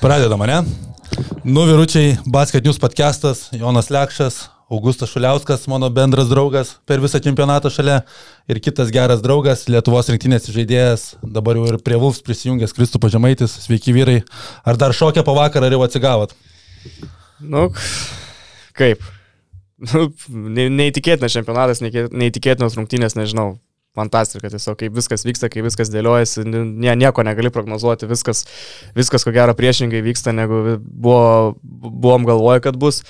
Pradedama, ne? Nu, vyručiai, Basket News podcastas, Jonas Lekšas, Augustas Šuliauskas, mano bendras draugas per visą čempionatą šalia ir kitas geras draugas, Lietuvos rinktinės žaidėjas, dabar jau ir prie Vulfs prisijungęs Kristų Pažemaitis. Sveiki vyrai. Ar dar šokia po vakarą, ar jau atsigavot? Nu, kaip? Nu, neįtikėtinas čempionatas, neįtikėtinos rungtynės, nežinau fantastika, tiesiog kaip viskas vyksta, kaip viskas dėliojasi, nie, nieko negali prognozuoti, viskas, viskas ko gero priešingai vyksta, negu buvo, buvom galvoję, kad bus.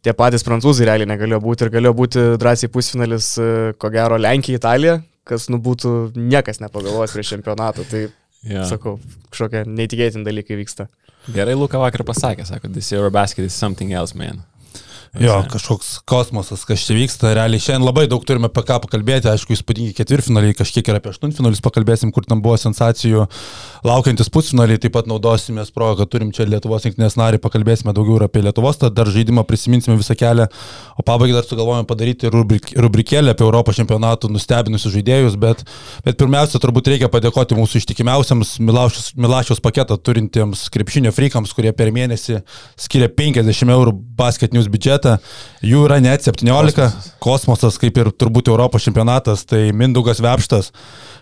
Tie patys prancūzai realiai negalėjo būti ir galėjo būti drąsiai pusfinalis, e, ko gero, Lenkija, Italija, kas nu būtų niekas nepagalvojęs prieš čempionatą. Tai, yeah. sakau, kažkokie neįtikėtini dalykai vyksta. Gerai, Luka vakar pasakė, sako, this Eurobasket is something else, man. Jo, kažkoks kosmosas, kas čia vyksta. Realiai šiandien labai daug turime apie ką pakalbėti. Aišku, įspūdingi ketvirtfinaliai, kažkiek ir apie aštuntfinalius pakalbėsim, kur tam buvo sensacijų. Laukiantis pusfinaliai, taip pat naudosime progą, kad turim čia Lietuvos rinktinės narį, pakalbėsime daugiau ir apie Lietuvos, tada dar žaidimą prisiminsime visą kelią. O pabaigai dar sugalvojame padaryti rubrik, rubrikėlę apie Europos čempionatų nustebinusius žaidėjus, bet, bet pirmiausia, turbūt reikia padėkoti mūsų ištikimiausiams Milašiaus paketą turintiems krepšinio frykams, kurie per mėnesį skiria 50 eurų basket news biudžetą. Jų yra net 17. Kosmosas, Kosmosas kaip ir turbūt Europos čempionatas, tai Mindugas Vepštas,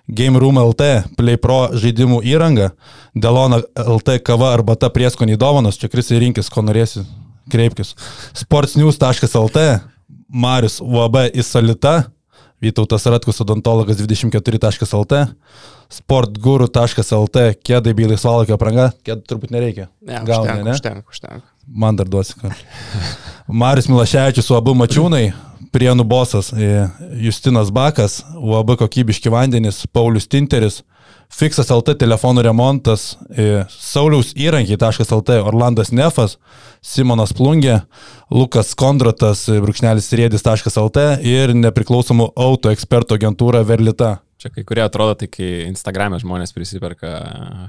Game Room LT, Play Pro žaidimų įranga, Delona LT kava arba ta prieskoniai dovanos, čia krisai rinkis, ko norėsi, kreipkis. Sportsnews.lt, Marius UAB Isalita, Vytautas Ratkus odontologas 24.lt, sportguru.lt, kėdai bei laisvalokio apranga, kėdai turbūt nereikia. Ne, užtenka, ne? Užtenka, užtenka. Man dar duosi. Marius Milaševičius, UAB Mačiūnai, Prienų bosas, Justinas Bakas, UAB kokybiški vandenys, Paulius Tinteris, Fixas LT telefonų remontas, e, Sauliaus įrankiai.lt, Orlandas Nefas, Simonas Plungė, Lukas Kondratas, e, brūkšnelis rėdis.lt ir nepriklausomų auto ekspertų agentūra Verlita. Čia kai kurie atrodo, tai kai Instagram'e žmonės prisiperka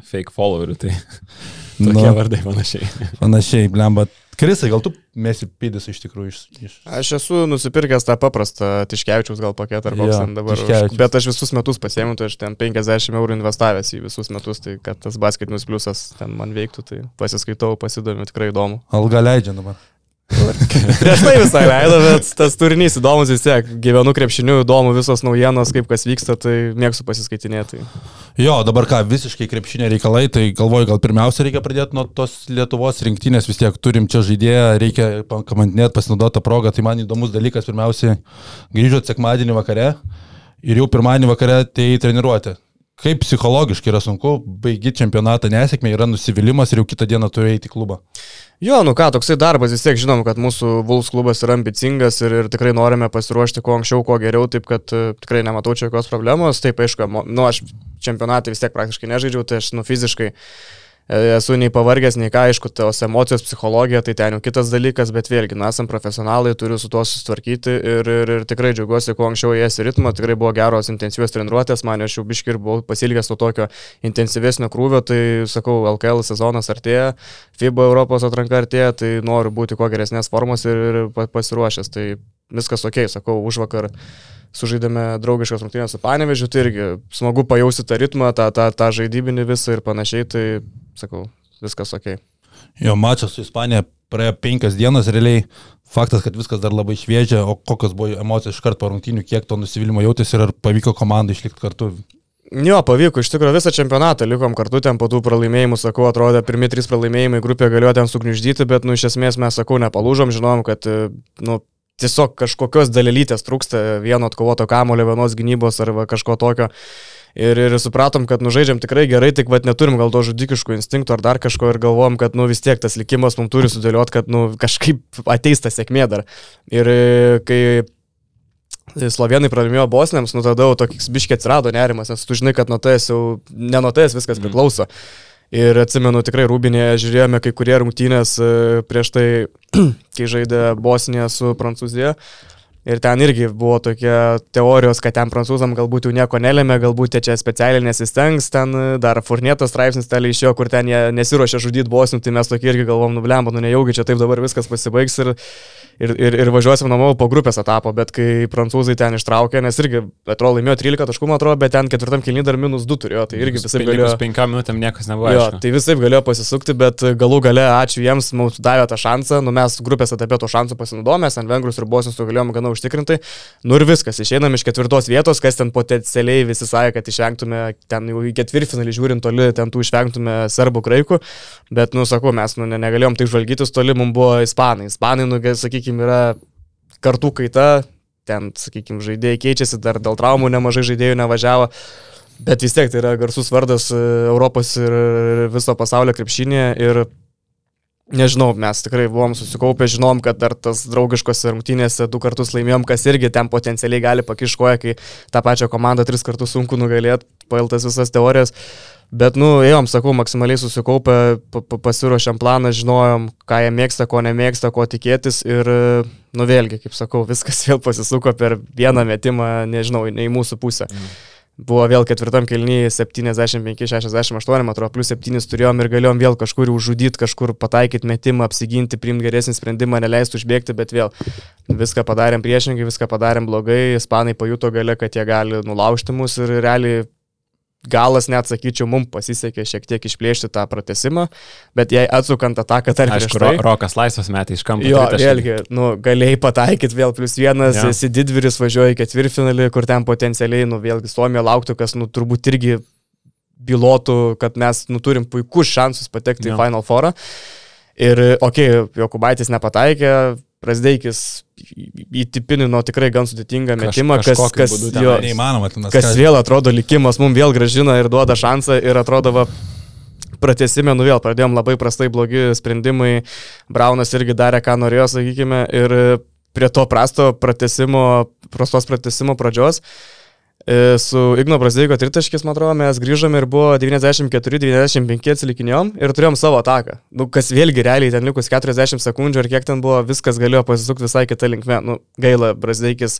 fake followerių, tai tokie nu, vardai panašiai. Panašiai, blemba. Krisai, gal tu mėsi pydis iš tikrųjų iš, iš... Aš esu nusipirkęs tą paprastą Tiškevičiaus gal paketą ar koks ja, ten dabar. Už, bet aš visus metus pasiėmiau, tai aš ten 50 eurų investavęs į visus metus, tai kad tas basketinis pliusas ten man veiktų, tai pasiskaitau, pasidomiu, tikrai įdomu. Alga leidžia dabar. Prieš tai visai leido, bet tas turinys įdomus vis tiek. Gyvenu krepšiniu, įdomu visos naujienos, kaip kas vyksta, tai mėgstu pasiskaitinėti. Jo, dabar ką, visiškai krepšinė reikalai, tai galvoju, gal pirmiausia reikia pradėti nuo tos Lietuvos rinktinės, vis tiek turim čia žaidėją, reikia kamantinėti, pasinaudoti tą progą. Tai man įdomus dalykas, pirmiausia, grįžot sekmadienį vakare ir jau pirmadienį vakare tai treniruoti. Kaip psichologiškai yra sunku, baigi čempionatą nesėkmė, yra nusivylimas ir jau kitą dieną turi eiti į klubą. Jo, nu ką, toksai darbas vis tiek žinom, kad mūsų Vuls klubas yra ambicingas ir, ir tikrai norime pasiruošti kuo anksčiau, kuo geriau, taip kad uh, tikrai nematau čia jokios problemos. Taip, aišku, nu aš čempionatą vis tiek praktiškai nežaidžiau, tai aš nu fiziškai esu nei pavargęs, nei ką, aišku, tos emocijos, psichologija, tai ten jau kitas dalykas, bet vėlgi, na, esam profesionalai, turiu su tuo susitvarkyti ir, ir, ir tikrai džiaugiuosi, kuo anksčiau ėjęs į ritmą, tikrai buvo geros intensyvios treniruotės, man aš jau biškir buvau pasilgęs to tokio intensyvesnio krūvio, tai sakau, LKL sezonas artėja, FIBA Europos atranka artėja, tai noriu būti kuo geresnės formos ir, ir pasiruošęs, tai viskas ok, sakau, už vakar sužaidėme draugiškas rungtynės su Panevežiu, tai irgi smagu pajausti tą ritmą, tą, tą, tą žaidybinį visą ir panašiai, tai sakau, viskas ok. Jo, mačas su Ispanija praėjo penkias dienas, realiai faktas, kad viskas dar labai šviežia, o kokios buvo emocijos iš karto po rungtynių, kiek to nusivylimą jautėsi ir ar pavyko komandai išlikti kartu. Jo, pavyko, iš tikrųjų visą čempionatą likom kartu ten po tų pralaimėjimų, sakau, atrodė, pirmie trys pralaimėjimai grupė galėjo ten sugniuždyti, bet, nu, iš esmės mes, sakau, nepalūžom, žinom, kad, nu, tiesiog kažkokios dalelytės trūksta vieno atkovoto kamulio, vienos gynybos arba kažko tokio. Ir, ir supratom, kad nužaidžiam tikrai gerai, tik vad neturim gal to žudikiško instinkto ar dar kažko ir galvojom, kad nu vis tiek tas likimas mums turi sudėlioti, kad nu kažkaip ateis ta sėkmė dar. Ir kai Slovenai pralaimėjo Bosniams, nu tada jau toks biškiai atsirado nerimas, nes tu žinai, kad nuo tais jau, ne nuo tais viskas mhm. priklauso. Ir atsimenu, tikrai Rūbinėje žiūrėjome kai kurie rungtynės e, prieš tai, kai žaidė Bosnija su Prancūzija. Ir ten irgi buvo tokie teorijos, kad ten prancūzam galbūt jau nieko nelėmė, galbūt čia specialiai nesistengs, ten dar furnėtas straipsnis ten išėjo, kur ten jie nesiuošia žudyti bosnių, tai mes tokie irgi galvom, nublemba, nu nejaugi čia taip dabar viskas pasibaigs ir, ir, ir, ir važiuosim namo po grupės etapo, bet kai prancūzai ten ištraukė, nes irgi, atrodo, laimėjo 13 taškų, atrodo, bet ten ketvirtam kilny dar minus 2 turėjo, tai irgi visai galėjo. 5 minutėm niekas nebuvo. Jo, tai visai galėjo pasisukti, bet galų gale ačiū jiems, mums davė tą šansą, nu mes grupės etape to šansų pasinaudojome, ant vengrus ir bosnius galėjome gana užtikrintai. Nu ir viskas, išeinam iš ketvirtos vietos, kas ten potencialiai visi sakė, kad išvengtume ten jau į ketvirtfinalį žiūrint toli, ten tų išvengtume serbų graikų, bet, nu sakau, mes nu, negalėjom taip žvalgytis toli, mums buvo ispanai. Ispanai, nu, sakykime, yra kartų kaita, ten, sakykime, žaidėjai keičiasi, dar dėl traumų nemažai žaidėjų nevažiavo, bet vis tiek tai yra garsus vardas e, Europos ir viso pasaulio krepšinėje ir Nežinau, mes tikrai buvom susikaupę, žinom, kad dar tas draugiškose rungtynėse du kartus laimėjom, kas irgi ten potencialiai gali pakiškoja, kai tą pačią komandą tris kartus sunku nugalėti, pailtas visas teorijas. Bet, nu, ėjom, sakau, maksimaliai susikaupę, pasiruošėm planą, žinojom, ką jie mėgsta, ko nemėgsta, ko tikėtis ir, nu, vėlgi, kaip sakau, viskas vėl pasisuko per vieną metimą, nežinau, ne į mūsų pusę. Mm. Buvo vėl ketvirtam kelnyje 75-68, man atrodo, plus 7 turėjom ir galėjom vėl kažkur užžudyti, kažkur pataikyti metimą, apsiginti, priimti geresnį sprendimą, neleisti užbėgti, bet vėl viską padarėm priešingai, viską padarėm blogai, ispanai pajuto gale, kad jie gali nulaužti mus ir realiai galas net sakyčiau, mums pasisekė šiek tiek išplėšti tą pratesimą, bet jei atsukant ataką tarp Aišku, tai, Rokas laisvas metai iš kampo. Jo, vėlgi, nu, galėjai pataikyti vėl plus vienas, ja. esi didvyris, važiuoji ketvirtfinalį, kur ten potencialiai, nu, vėlgi Suomija lauktų, kas, nu, turbūt irgi bylotų, kad mes, nu, turim puikus šansus patekti ja. į Final Four. Ir, okei, okay, Jokubaitis nepataikė, Prasdeikis įtipinino tikrai gan sudėtingą metimą, Kaž, kas, kas, jo, neįmanoma, kas, kas vėl atrodo likimas, mums vėl gražina ir duoda šansą ir atrodo, va, pratesime, nu vėl pradėjom labai prastai blogi sprendimai, Braunas irgi darė, ką norėjo, sakykime, ir prie to prasto pratesimo, prastos pratesimo pradžios E, su Igno Brazdeiko tritaškis, man atrodo, mes grįžome ir buvo 94-95 atsilikinėjom ir turėjom savo ataką. Nu, kas vėlgi realiai ten likus 40 sekundžių ir kiek ten buvo, viskas galėjo pasisukti visai kitą linkmę. Nu, gaila, Brazdeikis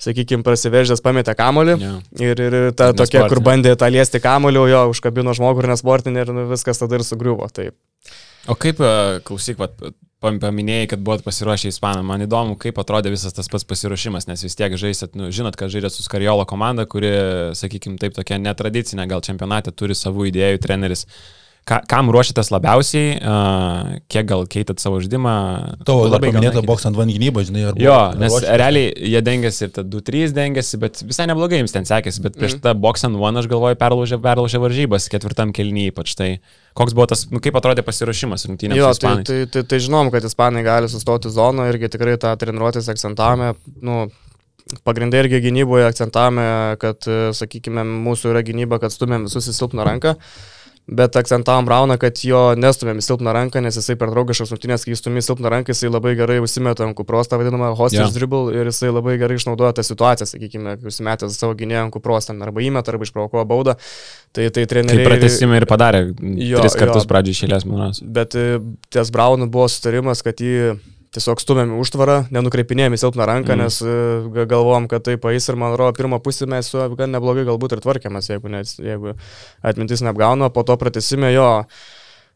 sakykime, prasiveržęs pametė kamolį yeah. ir, ir ta tokia, kur bandė tą liesti kamolį, jo užkabino žmogų ir nesportinį ir nu, viskas tada ir sugriuvo. Taip. O kaip, e, klausyk, vat, paminėjai, kad buvot pasiruošę Ispanam. Man įdomu, kaip atrodė visas tas pats pasiruošimas, nes vis tiek žaisit, nu, žinot, kad žaidėt su Skariolo komanda, kuri, sakykime, taip tokia netradicinė, gal čempionate turi savų idėjų, treneris. Ka, kam ruošitės labiausiai, uh, kiek gal keitat savo žaidimą? Tavo labai paminėta boks ant van gynybo, žinai, ar Jo, nes ruošitės? realiai jie dengiasi ir 2-3 dengiasi, bet visai neblogai jums ten sekėsi, bet prieš mm. tą boks ant one aš galvoju perlaužė, perlaužė varžybas, ketvirtam kelnyje ypač tai. Koks buvo tas, nu, kaip atrodė pasiruošimas rungtynėms? Jo, tai, tai, tai, tai žinom, kad ispanai gali sustoti zoną irgi tikrai tą treniruotės akcentavome. Nu, Pagrindai irgi gynyboje akcentavome, kad, sakykime, mūsų yra gynyba, kad stumėm visus į silpną ranką. Mm bet akcentavom Brauną, kad jo nestumėm silpną ranką, nes jisai per draugiškas rungtynės, kai įstumi į silpną ranką, jisai labai gerai užsimeta ant kupros, tą vadinamą hostage yeah. dribble ir jisai labai gerai išnaudoja tą situaciją, sakykime, kai užsimetęs savo gynėją ant kupros, ten arba įmet, arba išprovokuoja baudą. Tai, tai treneriai... Tai pratesimai ir padarė jo, tris kartus pradžiai išėlės, manas. Bet e, ties Braunu buvo sutarimas, kad jį tiesiog stumėm užtvarą, nenukreipinėjom į silpną ranką, mm. nes e, galvom, kad tai paės ir man atrodo, pirmą pusę mes su gan neblogai galbūt ir tvarkėmės, jeigu, ne, jeigu atmintis neapgauna, po to pratesime jo.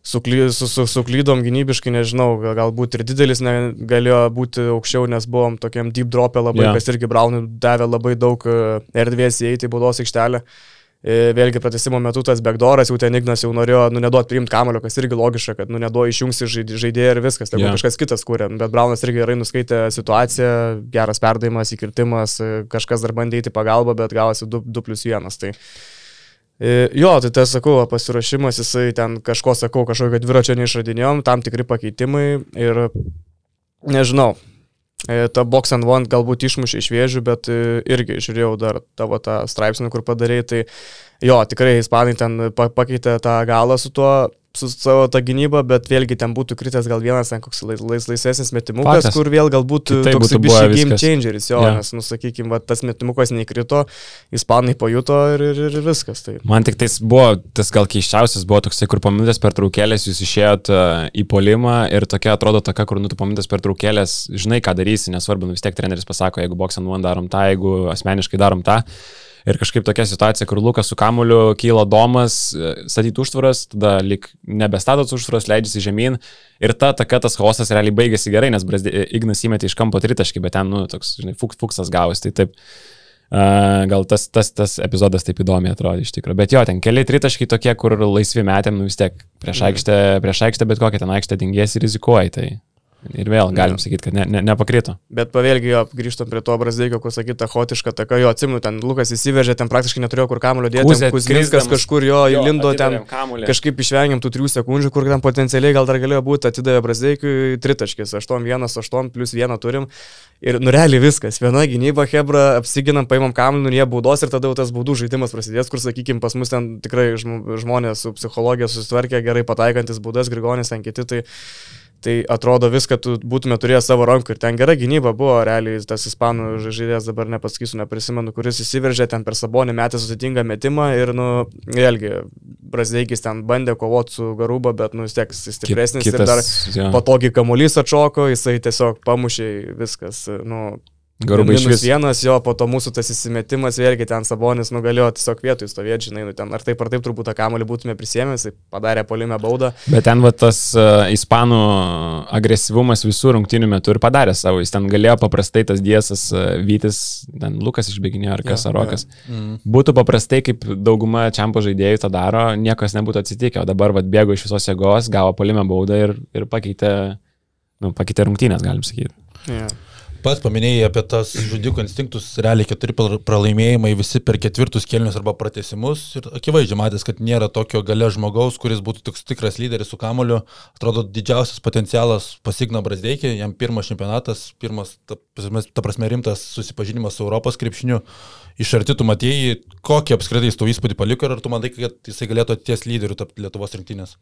Sukly, su, su, suklydom gynybiškai, nežinau, galbūt ir didelis ne, galėjo būti aukščiau, nes buvom tokiam deep dropė labai, yeah. kas irgi Braunui davė labai daug e, erdvės įeiti į baudos aikštelę. Uh, E, vėlgi pratesimo metu tas backdooras, jau ten Ignas jau norėjo, nu, neduot priimti kamulio, kas irgi logiška, kad, nu, neduo išjungsi žaidėją ir viskas, tai yeah. kažkas kitas kūrė. Bet Braunas irgi gerai nuskaitė situaciją, geras perdavimas, įkirtimas, e, kažkas dar bandė įti pagalbą, bet gavosi 2 plus 1. Tai, e, Jo, tai tas, sakau, pasiruošimas, jisai ten kažko, sakau, kažkokio dviračio neišradinėjom, tam tikri pakeitimai ir nežinau, E, ta box and one galbūt išmušė iš vėžių, bet e, irgi žiūrėjau dar tavo tą straipsnį, kur padarėjai, tai jo, tikrai ispanai ten pakeitė tą galą su tuo, su savo tą gynybą, bet vėlgi ten būtų kritęs gal vienas, ten koks lais, lais, laisvesnis metimukas, Faktas. kur vėl galbūt Tai toks biški game viskas. changeris, jo, yeah. nes, nusakykime, va, tas metimukas neįkrito, ispanai pajuto ir, ir, ir viskas. Tai. Man tik tais buvo, tas gal keiščiausias buvo toksai, kur po minutės per traukėlės jūs išėjot e, į polimą ir tokia atrodo tokia, kur nu tu po minutės per traukėlės žinai, ką darysi, nesvarbu, nu vis tiek treneris pasako, jeigu and one darom tą, jeigu asmeniškai darom tą. Ir kažkaip tokia situacija, kur Lukas su kamuliu kyla domas, statyti užtvaras, tada lik nebestatot užtvaras, leidžiasi žemyn. Ir ta taka, tas chaosas realiai baigėsi gerai, nes Brazdė, Ignas įmetė iš kampo tritaškį, bet ten, nu, toks, žinai, fuks, fuksas gavosi. Tai taip, uh, gal tas, tas, tas epizodas taip įdomiai atrodė iš tikrųjų. Bet jo, ten keli tritaškai tokie, kur laisvi metėm, nu vis tiek prieš aikštę, prieš aikštę, bet kokią ten aikštę dingėsi rizikuoji. Tai ir vėl galim sakyti, kad ne, ne, nepakrito. Bet pavėlgi jo, grįžtam prie to Brazdeikio, kur sakyta, hotiška taka, jo, atsimenu, ten Lukas įsivežė, ten praktiškai neturėjo kur kamulio dėti, Kuzminskas kažkur jo įlindo ten. Kamuolį. Kažkaip išvengiam tų 3 sekundžių, kur ten potencialiai gal dar galėjo būti, atidavė Brazdeikiui tritaškis, 8-1, 8 plus 1 turim. Ir nurealiai viskas. Viena gynyba, Hebra, apsiginam, paimam kamuolį, nu jie baudos ir tada jau tas baudų žaidimas prasidės, kur, sakykime, pas mus ten tikrai žm- žmonės su psichologija susitvarkė, gerai pataikantis baudas, Grigonis ten kiti. Tai, Tai atrodo viską tu būtume turėję savo rankų ir ten gera gynyba buvo, realiai tas ispanų žaidėjas dabar nepasakysiu, neprisimenu, kuris įsiveržė ten per sabonį metę sudėtingą metimą ir, nu, vėlgi, Brazdeikis ten bandė kovoti su Garuba, bet, nu, vis tiek jis stipresnis Kitas, ir dar jo. patogiai kamuolys atšoko, jisai tiesiog pamušė viskas, nu, Garubai iš vis. vienas jo, po to mūsų tas įsimetimas, vėlgi ten Sabonis nugalėjo tiesiog vietoj stovėti, žinai, nu, ten ar taip ar taip turbūt tą kamuolį būtume prisėmęs, padarė polime baudą. Bet ten va tas uh, ispanų agresyvumas visų rungtinių metų ir padarė savo. Jis ten galėjo paprastai tas diesas uh, Vytis, ten Lukas išbėginėjo ar kas, Jo, ar Rokas. Būtų paprastai, kaip dauguma čiampo žaidėjų tą daro, niekas nebūtų atsitikę. O dabar va bėgo iš visos jėgos, gavo polime baudą ir, ir pakeitė, nu, pakeitė rungtynės, galim sakyti. Yeah. Pats paminėjai apie tas žudikų instinktus, realiai keturi pra- pralaimėjimai visi per ketvirtus kelnius arba pratesimus ir akivaizdžiai matęs, kad nėra tokio gale žmogaus, kuris būtų toks tikras lyderis su kamoliu. Atrodo, didžiausias potencialas pasigna Brasdeikį, jam pirmas čempionatas, pirmas, ta, ta prasme, rimtas susipažinimas su Europos krepšiniu. Iš arti tu matėjai, kokį apskritai jis tau įspūdį paliko ir ar tu manai, kad jisai galėtų ties lyderiu tapti Lietuvos rinktinės?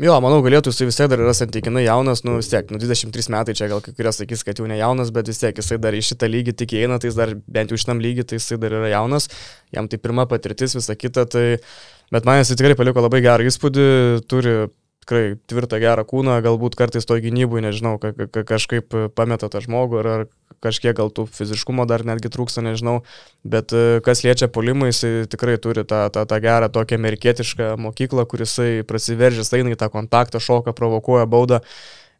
Jo, manau, galėtų jisai vis tiek dar yra santykinai jaunas, nu vis tiek, nu 23 metai čia gal kai kurie sakys, kad jau ne jaunas, bet vis tiek jisai dar į šitą lygį tik eina, tai jis dar bent jau šitam lygį, tai jisai dar yra jaunas, jam tai pirma patirtis, visa kita, tai, bet man jisai tikrai paliko labai gerą įspūdį, turi tikrai tvirtą gerą kūną, galbūt kartais to gynybui, nežinau, ka ka kažkaip pameta tą žmogų ar, ar kažkiek gal tų fiziškumo dar netgi trūksta, nežinau, bet e, kas liečia polimą, jisai tikrai turi tą, tą, tą gerą tokią amerikietišką mokyklą, kuris prasiveržęs eina į tą kontaktą, šoką, provokuoja baudą.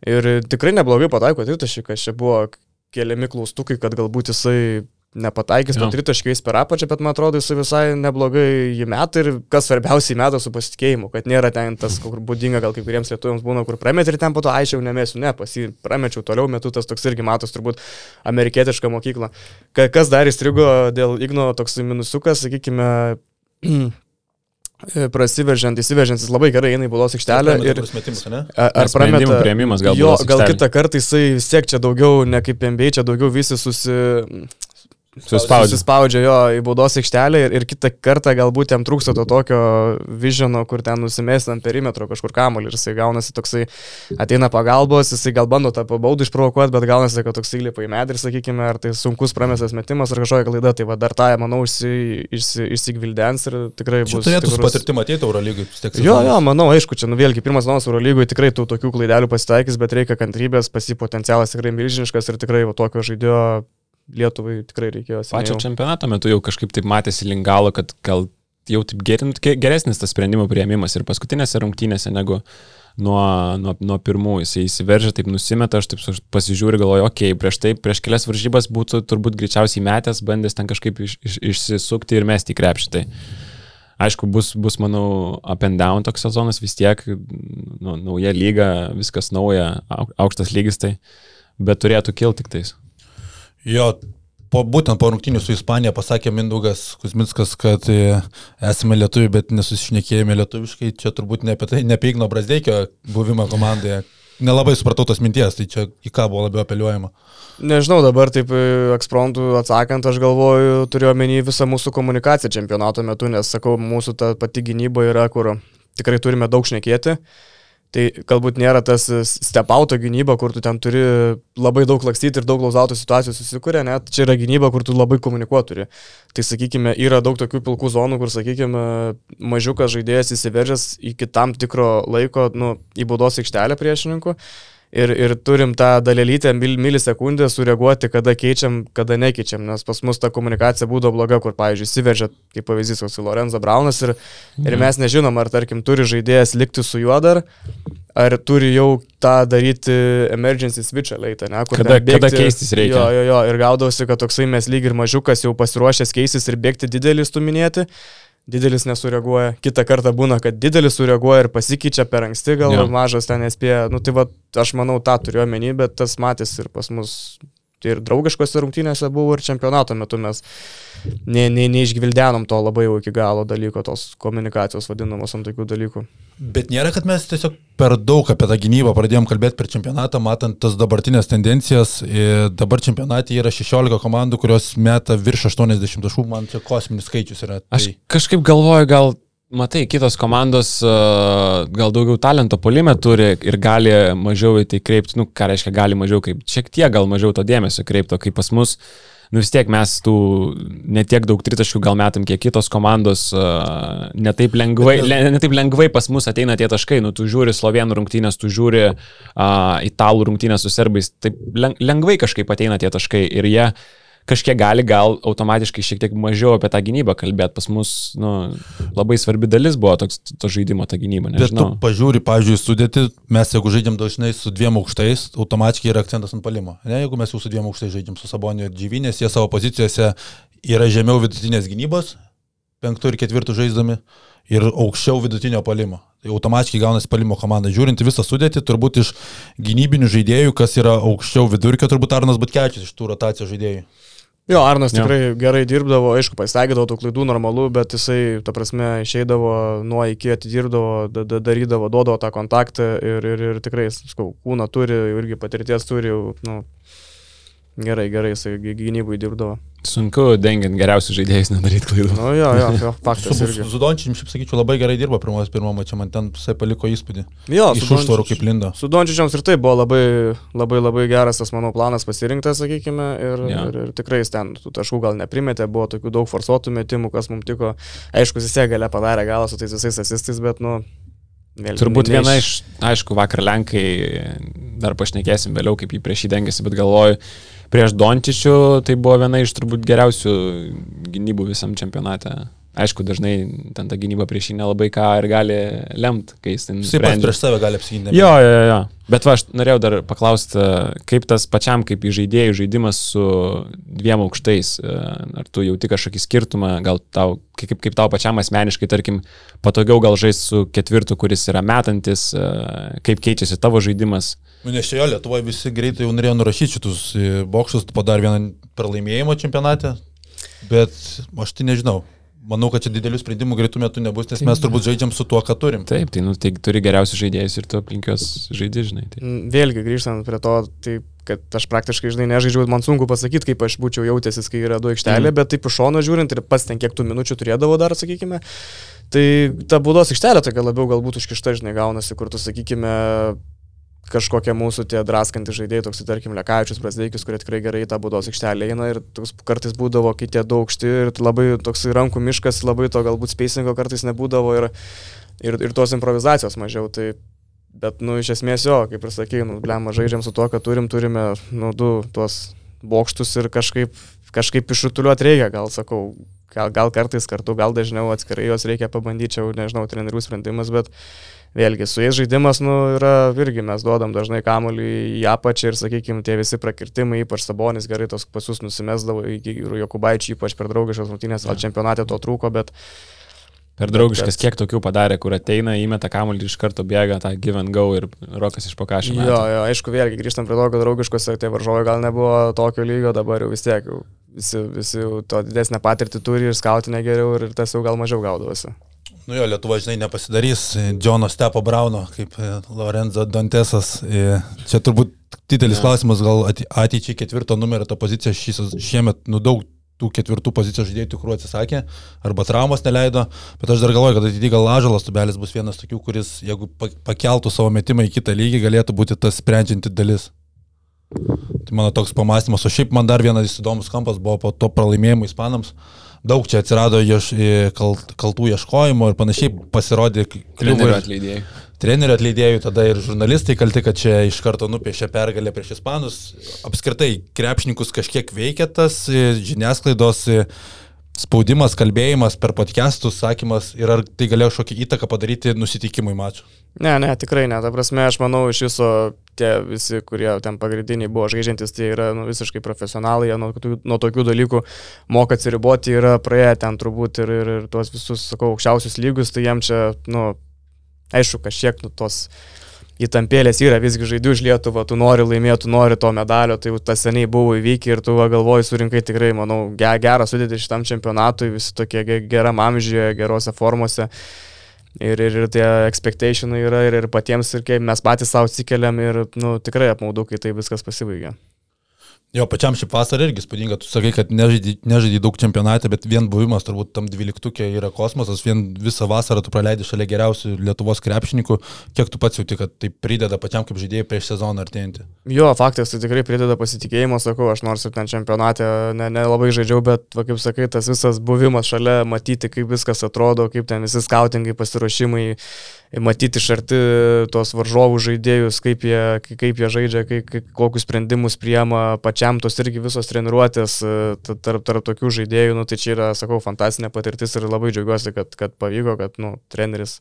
Ir tikrai neblogai pataiko tritaškai, čia buvo keliami klaustukai, kad galbūt jisai nepataikys Jo. to tritaškiais per apačią, bet man atrodo jisai visai neblogai jį met ir kas svarbiausiai meta su pasitikėjimu, kad nėra ten tas, kur būdinga gal kai kuriems lietuviams būna, kur pramet ir ten po to aiškiau nemėsiu, ne, pasi pramečiau toliau metu, tas toks irgi matos turbūt amerikietiška mokykla. Ka- Kas dar įstrigo dėl Igno toks minusukas, sakykime, prasiveržiant, įsiveržiant, jis labai gerai eina į bulos aikštelę ir metimus, ne? Ar prameta priėmimas gal Jo, gal kitą kartą jisai vis tiek čia daugiau, ne kaip MBA, čia daugiau visi susi... Suspaudžia. Susispaudžia jo į baudos aikštelę ir, ir kitą kartą galbūt jam trūksta to tokio vižino, kur ten nusimesti ant perimetro kažkur kamuolį ir jisai gaunasi toksai, ateina pagalbos, jisai gal bando tą baudų išprovokuoti, bet gaunasi, kad toks įlipa į medį ir sakykime, ar tai sunkus pramestas metimas ar kažkokia klaida, tai va dar tą, manau, išsi, išsi, išsigvildens ir tikrai Čia bus. turėtų patirtimi ateiti Eurolygai. vis tiek Jo, jo, manau, aišku, čia nu vėlgi pirmas zonas Euro lygoje tikrai tų tokių klaidelių pasitaikys, bet reikia kantrybės, pasi potencialas tikrai milžiniškas ir tikrai va, tokio žaidėjo Lietuvai tikrai reikėjo. Pačio čempionato metu jau kažkaip taip matėsi lingalo, kad gal jau taip gerin- ge- geresnis tas sprendimų prieimimas ir paskutinėse rungtynėse negu nuo, nuo, nuo pirmų. Jis įsiveržia, taip nusimeta, aš taip pasižiūriu, galvoju, okei, okay, prieš tai, prieš kelias varžybas būtų turbūt greičiausiai metęs, bandęs ten kažkaip iš, iš, išsisukti ir mesti į krepšį. Tai. Aišku, bus, bus, manau, up and down toks sezonas vis tiek, nu, nauja lyga, viskas nauja, au- aukštas lygis, tai, bet turėtų kilti tik tais. Jo, po, būtent po rungtynių su Ispanija pasakė Mindaugas Kuzminskas, kad e, esame lietuviai, bet nesusišnekėjome lietuviškai. Čia turbūt ne apie tai, ne apie Igno Brasdeikio buvimą komandoje. Nelabai supratau tos minties, tai čia į ką buvo labiau apeliuojama. Nežinau, dabar taip e, eksprontų atsakant, aš galvoju, turiu omeny visą mūsų komunikaciją čempionato metu, nes sakau, mūsų ta pati gynyba yra, kur tikrai turime daug šnekėti. Tai galbūt nėra tas stepauto gynyba, kur tu ten turi labai daug lakstyti ir daug lauzauto situacijų susikūrė, net čia yra gynyba, kur tu labai komunikuoti turi. Tai sakykime, yra daug tokių pilkų zonų, kur, sakykime, mažiukas žaidėjas įsiveržęs iki tam tikro laiko, nu, į baudos aikštelę priešininkų ir, ir turim tą dalelytę mil, milisekundę sureaguoti, kada keičiam, kada nekeičiam, nes pas mus ta komunikacija būdavo bloga, kur, pavyzdžiui, įsiveržia, kaip pavyzdys, koks Lorenzo Braunas ir, mhm. ir mes nežinom, ar, tarkim, turi žaidėjas likti su juo dar, ar turi jau tą daryti emergency switch leitą, ne? Kur kada, bėgti, kada keistis reikia. Jo, jo, jo, ir gaudavosi, kad toksai mes lyg ir mažiukas jau pasiruošęs keistis ir bėgti didelį stuminėti didelis nesureaguoja, kitą kartą būna, kad didelis sureaguoja ir pasikeičia per anksti, gal ja. mažas ten nespėja. Nu tai va, aš manau, tą turiu omeny, bet tas matys ir pas mus ir draugiškose rungtynėse buvo ir čempionato metu mes ne, ne, neišgvildenom to labai jau iki galo dalyko, tos komunikacijos vadinamos ant tokių dalykų. Bet nėra, kad mes tiesiog per daug apie tą gynybą pradėjom kalbėti per čempionatą, matant tas dabartinės tendencijas. Dabar čempionate yra 16 komandų, kurios meta virš 80 taškų, man čia kosminis skaičius yra. Tai... Aš kažkaip galvoju, gal Matai, kitos komandos gal daugiau talento polime turi ir gali mažiau į tai kreipti, nu, ką reiškia gali mažiau, kaip šiek tiek gal mažiau to dėmesio kreipto, kaip pas mus nu vis tiek mes tų netiek daug tritaškių gal metam, kiek kitos komandos, netaip lengvai, netaip lengvai pas mus ateina tie taškai, nu tu žiūri slovenų rungtynės, tu žiūri uh, italų rungtynės su serbais, taip lengvai kažkaip ateina tie taškai ir jie kažkiek gali gal automatiškai šiek tiek mažiau apie tą gynybą kalbėti. Pas mus nu, labai svarbi dalis buvo toks to žaidimo ta gynyba. Nežinau. Bet tu pažiūri, pažiūrėjau, sudėti, mes jeigu žaidžiam dažnai su dviem aukštais, automatiškai yra akcentas ant palimo. Ne, jeigu mes jau su dviem aukštais žaidžiam su Saboniu ir Džyvinės, jie savo pozicijose yra žemiau vidutinės gynybos, penktų ir ketvirtų žaisdami ir aukščiau vidutinio palimo. Tai automatiškai gaunasi palimo komanda. Žiūrint visą sudėtį, turbūt iš gynybinių žaidėjų, kas yra aukščiau vidurkio, turbūt Arnas Butkevičius iš tų rotacijos žaidėjų. Jo, Arnas tikrai jo. gerai dirbdavo, aišku, pasitaikydavo tų klaidų normalų, bet jisai, ta prasme, išeidavo nuo iki atidirbdavo, da, da, darydavo, duodavo tą kontaktą ir, ir, ir tikrai, skau, kūną turi, irgi patirties turi, nu, gerai, gerai, jisai gynybui dirbdavo. Sunku dengiant geriausius žaidėjus nedaryti klaidų. Nu, jo, jo, jo faktas. Su, su Dončičium, šiaip sakyčiau, labai gerai dirbo pirmos pirmo mačio, man ten visai paliko įspūdį. Jo, iš užtvarų kaip lindo. Su Dončičiams ir tai buvo labai, labai, labai geras tas mano planas pasirinktas, sakykime, ir, ja. ir, ir tikrai jis ten tų taškų gal neprimetė, buvo tokių daug forsuotų metimų, kas mums tiko. Aišku, jis gale padarė galą su tais visais asistais, bet, nu, Vėl, Turbūt ne, viena iš, aišku, vakar Lenkai, dar pašnekėsim vėliau, kaip jį prieš jį dengėsi, bet galvoju, prieš Dončičių tai buvo viena iš turbūt geriausių gynybų visam čempionate. Aišku, dažnai ten ta gynyba prieš jį nelabai ką ir gali lemt, kai jis ten... Jis pats prieš save gali apsiginti. Jo, jo, jo. Bet va, aš norėjau dar paklausti, kaip tas pačiam, kaip į žaidėjų žaidimas su dviem aukštais, ar tu jauti kažkokį skirtumą, gal tau, kaip, kaip tau pačiam asmeniškai, tarkim, patogiau gal žaisti su ketvirtu, kuris yra metantis, kaip keičiasi tavo žaidimas. Nu, nes čia jo, Lietuvoje visi greitai jau norėjo nurašyti šitus bokštus po dar vieną pralaimėjimo čempionate, bet aš tai nežinau. Manau, kad čia didelių sprendimų greitų metų nebus, nes mes turbūt žaidžiam su tuo, ką turim. Taip, tai, nu, tai turi geriausius žaidėjus ir tu aplinkios žaidži, žinai. Tai. Mm, vėlgi grįžtant prie to, tai kad aš praktiškai, žinai, nežaidžiu, man sunku pasakyti, kaip aš būčiau jautęsis, kai yra du aikštelė, mm. bet taip iš šono žiūrint ir pats ten kiek tų minučių turėdavo dar, sakykime, tai ta būdos aikštelė tokia labiau galbūt užkišta, žinai, gaunasi, kur tu, sakykime, kažkokie mūsų tie draskantys žaidėjai, toks, tarkim, Lekavičius, Prasdeikis, kurie tikrai gerai tą būdos aikštelę eina ir toks kartais būdavo, kai tie daug aukšti ir labai toks rankų miškas, labai to galbūt spacingo kartais nebūdavo ir, ir, ir tos improvizacijos mažiau. Tai, bet, nu, iš esmės jo, kaip ir sakai, nu, blema, žaidžiam su to, kad turim, turime, nu, du tuos bokštus ir kažkaip, kažkaip išrutuliuoti reikia, gal sakau, gal, gal kartais kartu, gal dažniau atskirai juos reikia pabandyti, čia nežinau, trenerių sprendimas, bet vėlgi su jais žaidimas, nu, yra irgi mes duodam dažnai kamuolį į apačią ir, sakykime, tie visi prakirtimai, ypač Sabonis gerai tos pasus nusimesdavo, ir Jokubaičiai ypač per draugiškas rungtynės, al čempionate to trūko, bet... Per draugiškas, kiek tokių padarė, kur ateina, įmeta kamuolį ir iš karto bėga tą give and go ir rokas iš pokašio. Jo, jo, aišku, vėlgi grįžtam prie to, kad draugiškose tie varžovai gal nebuvo tokio lygio, dabar jau vis tiek jau visi, visi to didesnę patirtį turi ir skautinę geriau ir tas jau gal mažiau gaudavosi. Nu jo, Lietuva, žinai, nepasidarys Džono Stepo Brauno kaip e, Lorenzo Dantesas. E, čia turbūt didelis ja. klausimas, gal ateičiai ketvirto numerio ta pozicija šis, šiemet, nu daug tų ketvirtų pozicijų žaidėjų tikrų atsisakė, arba traumas neleido, bet aš dar galvoju, kad ateityje gal Lažalas tubelis bus vienas tokių, kuris, jeigu pakeltų savo metimą į kitą lygį, galėtų būti tas sprendžianti dalis. Tai mano toks pamastymas, o šiaip man dar vienas įdomus kampas buvo po to pralaimėjimo ispanams. Daug čia atsirado ieš, kalt, kaltų ieškojimo ir panašiai pasirodė atleidėjai trenerių atleidėjų, tada ir žurnalistai kalti, kad čia iš karto nupiešė pergalę prieš ispanus. Apskritai, krepšininkus kažkiek veikia tas žiniasklaidos spaudimas, kalbėjimas per podcastus, sakymas ir ar tai galėjo kažkokią įtaką padaryti nusitikimui maču? Ne, ne, tikrai ne. Ta prasme, aš manau, iš viso tie visi, kurie ten pagrindiniai buvo žaidžiantis, tai yra nu, visiškai profesionalai, jie nuo, nuo tokių dalykų moka atsiriboti, yra praėję ten turbūt ir, ir, ir tuos visus, sakau, aukščiausius lygius, tai jiem čia, nu, aišku, kažkiek nu, tos įtampėlės yra, visgi žaidži už Lietuvą, tu nori laimėti, tu nori to medalio, tai tas seniai buvo įvykę ir tu galvoji, surinkai tikrai, manau, gerą sudėti šitam čempionatui, visi tokie geram amžiuje, gerose formose. Ir, ir, ir tie expectationai yra ir, ir patiems, ir kaip mes patys savo atsikeliam ir nu, tikrai apmaudu, kai tai viskas pasibaigia. Jo, pačiam šį vasarą irgi spūdinga, tu sakai, kad nežaidži daug čempionate, bet vien buvimas turbūt tam dvyliktukė yra kosmosas, vien visą vasarą tu praleidai šalia geriausių Lietuvos krepšininkų, kiek tu pats jauti, kad tai prideda pačiam kaip žaidėjai prieš sezoną artėjantį. Jo, faktas, tai tikrai prideda pasitikėjimo, sakau, aš nors ir ten čempionate nelabai ne, ne žaidžiau, bet, va, kaip sakai, tas visas buvimas šalia, matyti, kaip viskas atrodo, kaip ten visi skautingai pasiruošimai matyti iš arti tos varžovų žaidėjus, kaip jie, kaip jie žaidžia, kaip, kokius sprendimus priema, pačiam tos irgi visos treniruotės e, tarp, tarp tokių žaidėjų, nu, tai čia yra, sakau, fantastiška patirtis ir labai džiaugiuosi, kad, kad pavyko, kad nu, treneris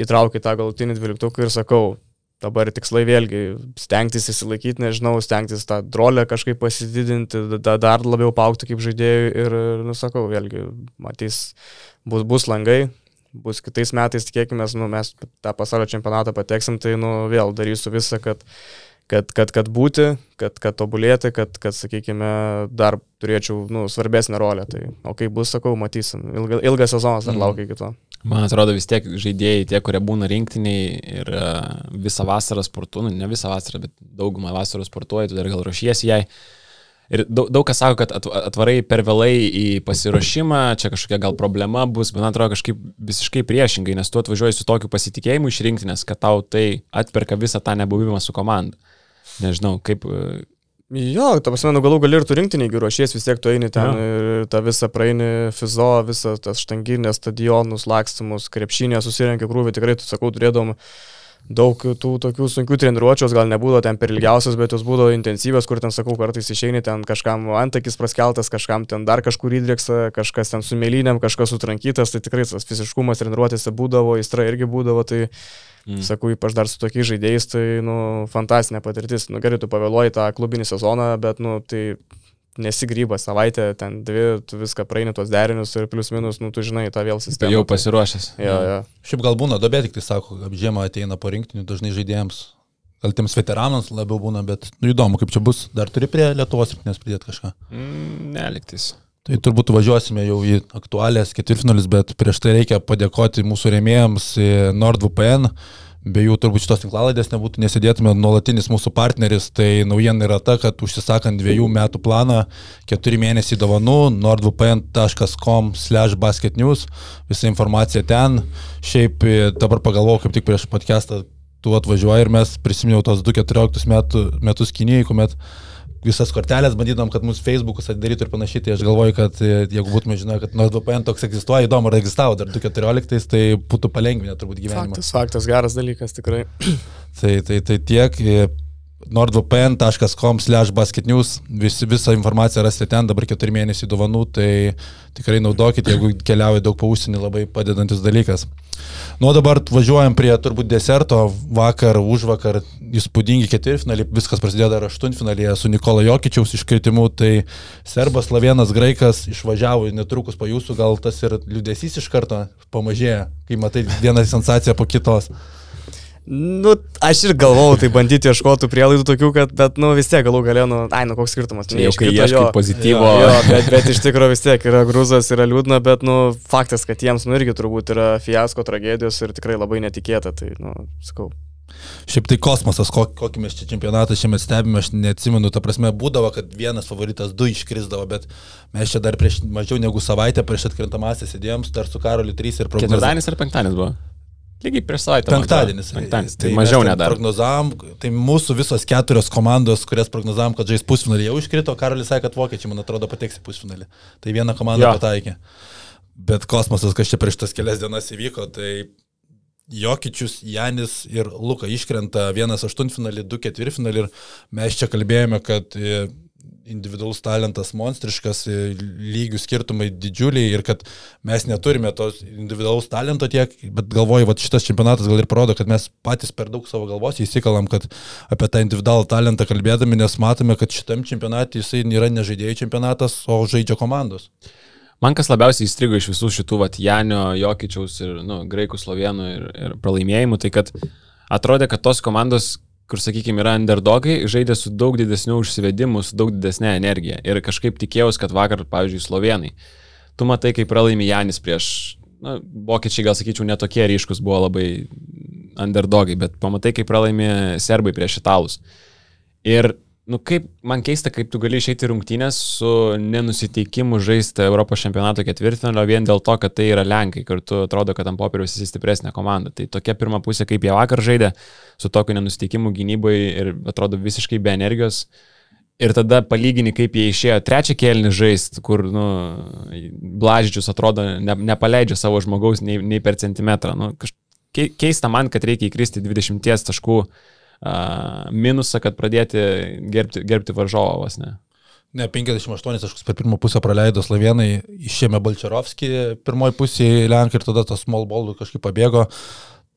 įtraukė tą galutinį dvyliktuką ir sakau, dabar tikslai vėlgi stengtis įsilaikyti, nežinau, stengtis tą drolę kažkaip pasididinti, da, dar labiau paukti kaip žaidėjui ir, nusakau, vėlgi, matys, bus, bus langai, bus kitais metais, tikėkime, nu, mes tą pasaulio čempionatą pateksim, tai nu, vėl darysiu visą, kad, kad, kad, kad būti, kad, kad tobulėti, kad, kad, sakykime, dar turėčiau nu, svarbesnę rolę. Tai, o kaip bus, sakau, matysim. Ilga, ilgas sezonas dar mm. laukia kito. Man atrodo vis tiek žaidėjai, tie, kurie būna rinktiniai ir uh, visą vasarą sportuoja, nu, ne visą vasarą, bet daugumą vasaros sportuoja, tu dar gal ruošiesi jai. Ir daug, daug kas sako, kad atvarai per vėlai į pasiruošimą, čia kažkokia gal problema bus, bet man atrodo kažkaip visiškai priešingai, nes tu atvažiuoji su tokiu pasitikėjimu išrinkti, nes kad tau tai atperka visą tą nebuvimą su komanda. Nežinau, kaip... E, jo, ta prasme, nu galų gali ir tu rinkti, negi ruošies, vis tiek tu eini ten ja. ir tą visą praeini fizo, visą tas štanginės, stadionus, lakstymus, krepšinę susirenki krūvį, tikrai tu sakau, turėdom daug tų tokių sunkių treniruočios gal nebūdavo ten per ilgiausias, bet jos būdavo intensyvios, kur ten, sakau, kartais išeini ten kažkam antakis praskeltas, kažkam ten dar kažkur įdrėksa, kažkas ten su mėlynėm, kažkas sutrankytas, tai tikrai tas fiziškumas treniruotėse būdavo, įstra irgi būdavo, tai Mm. Sakau, ypač dar su tokiais žaidėjais, tai, nu, fantastiška patirtis. Nu, gerai, tu pavėluoji tą klubinį sezoną, bet, nu, tai nesigryba savaitę, ten dvi, tu viską praeini tuos derinius ir plius minus, nu tu žinai, tą vėl sistemą. Jau pasiruošęs. Jo, jo. Šiaip gal būna, dobė tik tai sako, kad žiemą ateina po rinktinių dažnai žaidėjams. Gal tiems veteranams labiau būna, bet nu, įdomu, kaip čia bus. Dar turi prie Lietuvos rinktinės pridėti kažką? Mm, neliktis. Tai turbūt važiuosime jau į aktualės ketvirtfinalis, bet prieš tai reikia padėkoti mūsų rėmėjams NordVPN be jų turbūt šitos tinklalaidės nebūtų, nesėdėtume nuolatinis mūsų partneris, tai naujiena yra ta, kad užsisakant dviejų metų planą, keturi mėnesiai dovanų, nordvpn.com slash basketnews, visa informacija ten. Šiaip e, dabar pagalvojau, kaip tik prieš podcastą tu atvažiuoji ir mes prisiminiau tos 2-14 metų, metus Kinijai, kuomet visas kortelės, bandydom, kad mūsų Facebookus atidarytų ir panašiai, tai aš galvoju, kad e, jeigu būtume žinoję, kad NordVPN toks egzistuoja, įdomu, ar egzistavo dar 2014, tai būtų palengvinę turbūt gyvenimą. Faktas, faktas, geras dalykas tikrai. tai, tai, tai tiek. Nordvpn.com slash basketnews, vis, visą informaciją rasite ten, dabar keturi mėnesiai dovanų, tai tikrai naudokite, jeigu keliauja daug pausinį, labai padedantis dalykas. Nu, dabar važiuojam prie turbūt deserto, vakar, už vakar, įspūdingi ketvirtfinaliai, viskas prasidėjo dar aštuntfinalėje su Nikola Jokičiaus iškritimu, tai Serbas, Slovėnas, Graikas išvažiavo netrukus po jūsų, gal tas ir liūdėsys iš karto pamažėja, kai matai vieną sensaciją po kitos. Nu, aš ir galvojau, tai bandyti ieškoti prielaidų tokių, kad, bet, nu, vis tiek galų galėjo, nu, ai, nu, koks skirtumas. Čia jau kai ieškai pozityvo. Jo, jo bet, bet iš tikrųjų vis tiek yra grūzas, yra liūdna, bet, nu, faktas, kad jiems, nu, irgi turbūt yra fiasko tragedijos ir tikrai labai netikėta, tai, nu, sakau, Šiaip tai kosmosas, kokį, kokį mes čia čempionatą šiemet stebime, aš neatsimenu, ta prasme būdavo, kad vienas favoritas du iškrisdavo, bet mes čia dar prieš mažiau negu savaitę prieš atkrintamąsią sėdėjom, dar su Karoliu 3 ir prognozavom. Ketvirtadienis ar penktadienis buvo? Lygiai prieš savaitę. Penktadienis. Penktadienis. Tai, tai mažiau nedar. Prognozavom, tai mūsų visos keturios komandos, kurias prognozavom, kad žais pusfinalį, jau iškrito, Karolis sakė, kad vokiečiai, man atrodo, pateks į pusfinalį. Tai viena komanda ja. pataikė. Bet kosmosas, kas čia prieš tas kelias dienas įvyko, tai Jokičius, Janis ir Luka iškrenta vienas aštuntfinalį, du ketvirtfinalį ir mes čia kalbėjome, kad e, individualus talentas monstriškas, e, lygių skirtumai didžiuliai ir kad mes neturime tos individualaus talento tiek, bet galvoju, va šitas čempionatas gal ir parodo, kad mes patys per daug savo galvos įsikalam, kad apie tą individualų talentą kalbėdami, nes matome, kad šitam čempionatui jisai nėra ne žaidėjų čempionatas, o žaidžia komandos. Man kas labiausiai įstrigo iš visų šitų, vat, Janio, Jokičiaus ir nu, Graikų, Slovenų ir, ir pralaimėjimų, tai kad atrodė, kad tos komandos, kur, sakykime, yra underdogai, žaidė su daug didesniu užsivedimu, su daug didesnė energija. Ir kažkaip tikėjausi, kad vakar, pavyzdžiui, Slovenai, tu matai, kaip pralaimi Janis prieš, na, vokiečiai gal sakyčiau netokie ryškus buvo labai underdogai, bet pamatai, kaip pralaimi serbai prieš italus. Ir nu kaip, man keista, kaip tu gali išeiti rungtynės su nenusiteikimu žaisti Europos čempionato ketvirtinalio vien dėl to, kad tai yra Lenkai, kartu atrodo, kad ant popieriaus esi stipresnė komanda. Tai tokia pirma pusė, kaip jie vakar žaidė, su tokiu nenusiteikimu gynybai ir atrodo visiškai be energijos. Ir tada palygini, kaip jie išėjo trečią kėlinį žaisti, kur, nu, Blažičius atrodo ne, nepaleidžia savo žmogaus nei, nei per centimetrą. Nu, kaž, keista man, kad reikia įkristi 20 taškų minusą, kad pradėti gerbti, gerbti varžovą vos ne. Ne, 58 taškus per pirmą pusę praleido Slovenai, išėmė Balčerovskį pirmoji pusėje Lenkai ir tada tas small ball kažkaip pabėgo.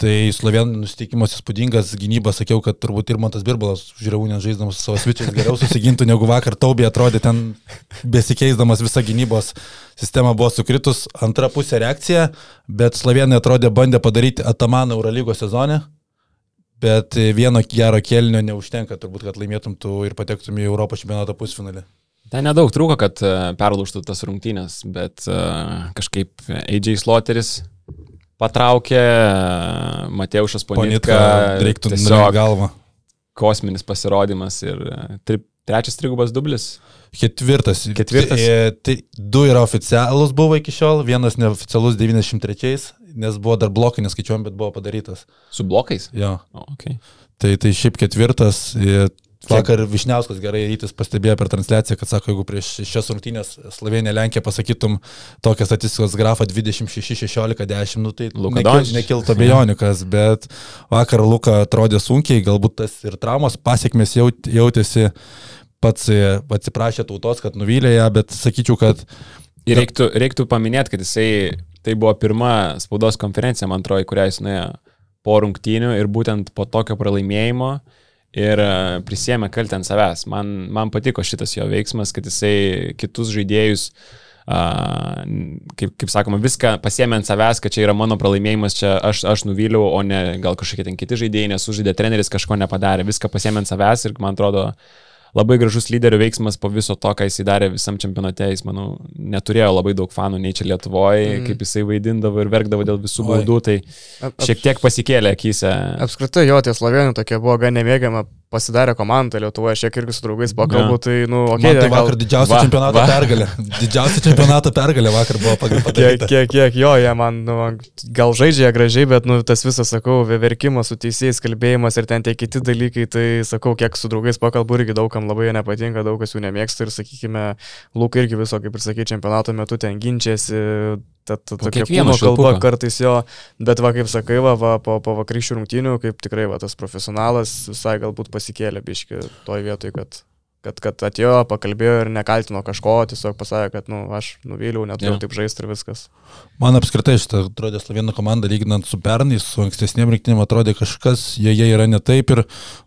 Tai Slovenų nusiteikimas įspūdingas, gynyba, sakiau, kad turbūt ir Montas Birbalas žiūrėjau, žaisdamas savo svičiais geriau susigintų, negu vakar Taubė atrodė ten besikeisdamas visą gynybos sistemą buvo sukritus. Antra pusė reakcija, bet Slovenai atrodė bandė padaryti Atamaną Eurolygos sezone bet vieno gero kelnio neužtenka turbūt, kad laimėtum tu ir patektum į Europos čempionato pusfinalį. Ten nedaug trūko, kad e, perlūštų tas rungtynės, bet uh, kažkaip AJ Sloteris patraukė, e, Mateušas Ponitka, reiktų tiesiog galvą. Kosminis pasirodymas ir tri, trečias trigubas dublis. Ketvirtas. Ketvirtas. Tai, du yra oficialus buvo iki šiol, vienas neoficialus 93 nes buvo dar blokai neskaičiuojam, bet buvo padarytas. Su blokais? Jo. Oh, okay. tai, tai šiaip ketvirtas. Vakar Višniauskas gerai rytis pastebėjo per transliaciją, kad sako, jeigu prieš šias rungtynės Slovenija, Lenkija pasakytum tokią statistikos grafą 26-16-10, nu tai nekil, nekiltų abejonikas, bet vakar Luka atrodė sunkiai, galbūt tas ir traumos pasiekmes jaut, jautėsi, pats atsiprašė tautos, kad nuvylė ją, bet sakyčiau, kad... Ir reiktų, reiktų paminėti, kad jisai Tai buvo pirma spaudos konferencija, man atrodo, kurią jis nuėjo po rungtynių ir būtent po tokio pralaimėjimo ir e, prisėmė kaltę ant savęs. Man, man patiko šitas jo veiksmas, kad jisai kitus žaidėjus, uh, kaip, kaip sakoma, viską pasėmė ant savęs, kad čia yra mano pralaimėjimas, čia aš, aš nuvyliau, o ne gal kažkokie ten kiti žaidėjai, nesužaidė treneris, kažko nepadarė, viską pasėmė ant savęs ir man atrodo, uh, labai gražus lyderio veiksmas po viso to, ką jisai darė visam čempionate. Jis, manau, neturėjo labai daug fanų nei čia Lietuvoje, mm. kaip jisai vaidindavo ir verkdavo dėl visų baudų, tai šiek tiek pasikėlė akise. Apskritai jo tie slovenų tokia buvo gan nemėgiama pasidarė komandą Lietuvoje, šiek tiek irgi su draugais pakalbu, tai, nu, okei. Okay, tai vakar didžiausia čempionato va. pergalė. Didžiausia čempionato pergalė vakar buvo padaryta. Kiek, kiek, kiek jo, jie man, nu, gal žaidžia gražiai, bet, nu, tas visas, sakau, verkimas su teisėjais, kalbėjimas ir ten tie kiti dalykai, tai, sakau, kiek su draugais pakalbu irgi daugam labai nepatinka, daug kas jų nemėgsta ir, sakykime, Lūk irgi viso, kaip ir sakai, čempionato metu ten ginčiasi, ta, ta, tokia kūno kalba kartais jo, bet va, kaip sakai, va, va, po, po vakarykščių rungtynių, kaip tikrai va, tas profesionalas visai galbūt pasikėlė biški toj vietoj, kad kad, kad atėjo, pakalbėjo ir nekaltino kažko, tiesiog pasakė, kad, nu, aš nuvyliau, neturiu taip žaisti ir viskas. Man apskritai šitą atrodė Slovėnų komanda, lyginant su pernai, su ankstesniem rinktinėm, atrodė kažkas, joje yra ne taip ir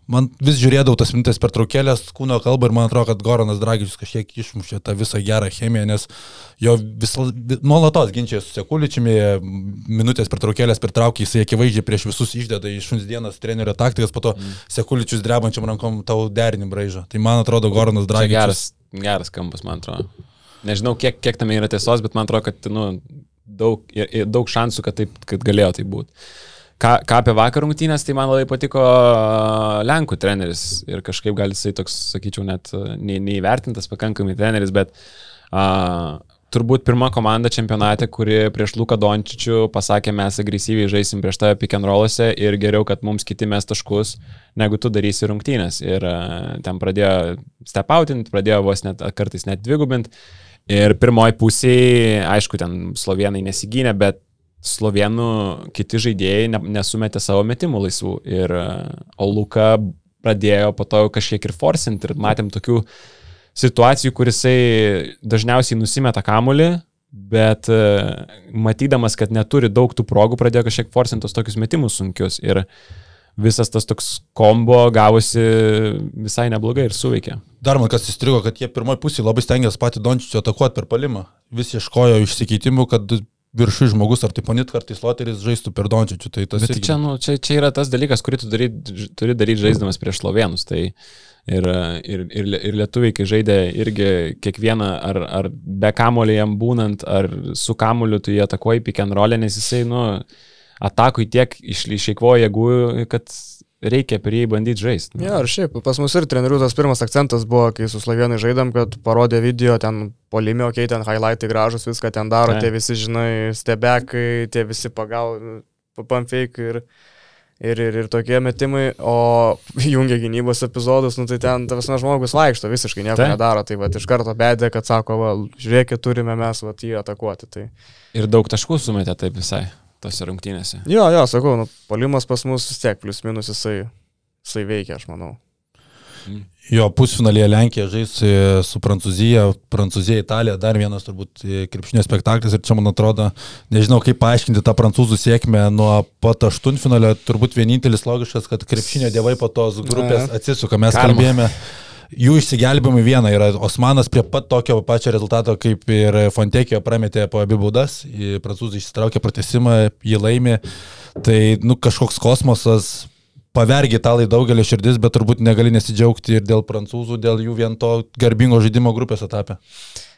man vis žiūrėdavau tas mintis per traukėlės kūno kalbą ir man atrodo, kad Goranas Dragičius kažkiek išmušė tą visą gerą chemiją, nes jo vis, nuolatos ginčiai su Sekuličiumi, minutės per traukėlės pertraukė, jisai akivaizdžiai prieš visus išdeda iš šuns dienos trenerio taktikas, po to mm. Sekuličius drebančiam rankom tau derinį braižą. Tai man atrodo, Goranas Dragičius. Geras, geras kampas, man atrodo. Nežinau, kiek, kiek tame yra tiesos, bet man atrodo, kad nu, daug, daug šansų, kad, taip, kad galėjo tai būti. ką, ką apie vakar rungtynės, tai man labai patiko Lenkų treneris ir kažkaip gal jisai toks, sakyčiau, net ne, neįvertintas pakankamai treneris, bet uh, turbūt pirma komanda čempionate, kuri prieš Luką Dončičių pasakė, mes agresyviai žaisim prieš tave pick and rollose ir geriau, kad mums kiti mes taškus, negu tu darysi rungtynės. Ir uh, ten pradėjo stepautinti, pradėjo vos net kartais net dvigubinti. Ir pirmoji pusėje, aišku, ten slovenai nesigynė, bet slovenų kiti žaidėjai ne, nesumetė savo metimų laisvų. Ir, o Luka pradėjo po to kažkiek ir forcinti ir matėm tokių situacijų, kur jisai dažniausiai nusimeta kamulį, bet matydamas, kad neturi daug tų progų, pradėjo kažkiek forcintos tokius metimus sunkius. Ir visas tas toks kombo gavosi visai neblogai ir suveikė. Dar man kas įstrigo, kad jie pirmoji pusė labai stengiasi patį Dončičių atakuoti per palimą. Vis ieškojo išsikeitimų, kad viršui žmogus, ar tai ponit kartais loteris žaistų per Dončičių. Tai tas irgi... čia, nu, čia, čia yra tas dalykas, kurį tu dary, turi daryti žaisdamas prieš slovenus. Tai ir, ir, ir, ir lietuviai, kai žaidė irgi kiekvieną, ar, ar be kamulio jam būnant, ar su kamuliu tu jį atakuoji pick and roll, nes jisai, nu, atakui tiek išeikvoja jėgų, kad reikia prie jį bandyti žaisti. Ja, ir šiaip, pas mus ir trenerių tas pirmas akcentas buvo, kai su Slavienai žaidėm, kad parodė video, ten polime, okei, okay, ten highlightai gražus, viską ten daro, ne. tie visi, žinai, stebekai, tie visi pagal, pamfake ir, ir, ir, ir tokie metimai, o jungia gynybos epizodus, nu tai ten, tas žmogus vaikšto, visiškai nieko tai. nedaro, tai va iš karto bedė, kad sako, va, žiūrėkit, turime mes va jį atakuoti. Tai. Ir daug taškų sumetė taip visai tose rungtynėse. Jo, jo, sakau, nu, polimas pas mus vis tiek, plus minus jisai, jisai veikia, aš manau. Mm. Jo, pusfinalėje Lenkija žais e, su Prancūzija, Prancūzija, Italija, dar vienas turbūt e, krepšinio spektaklis ir čia man atrodo, nežinau kaip paaiškinti tą prancūzų sėkmę nuo pat aštuntfinalio, turbūt vienintelis logiškas, kad krepšinio dievai po tos grupės atsisuka, mes Karma. kalbėjome jų išsigelbėjimai viena yra Osmanas prie pat tokio pačio rezultato kaip ir Fontekio prametė po abi baudas, prancūzai išsitraukė pratesimą, jį laimė, tai nu, kažkoks kosmosas, pavergi italai daugelio širdis, bet turbūt negali nesidžiaugti ir dėl prancūzų, dėl jų vien to garbingo žaidimo grupės etapė.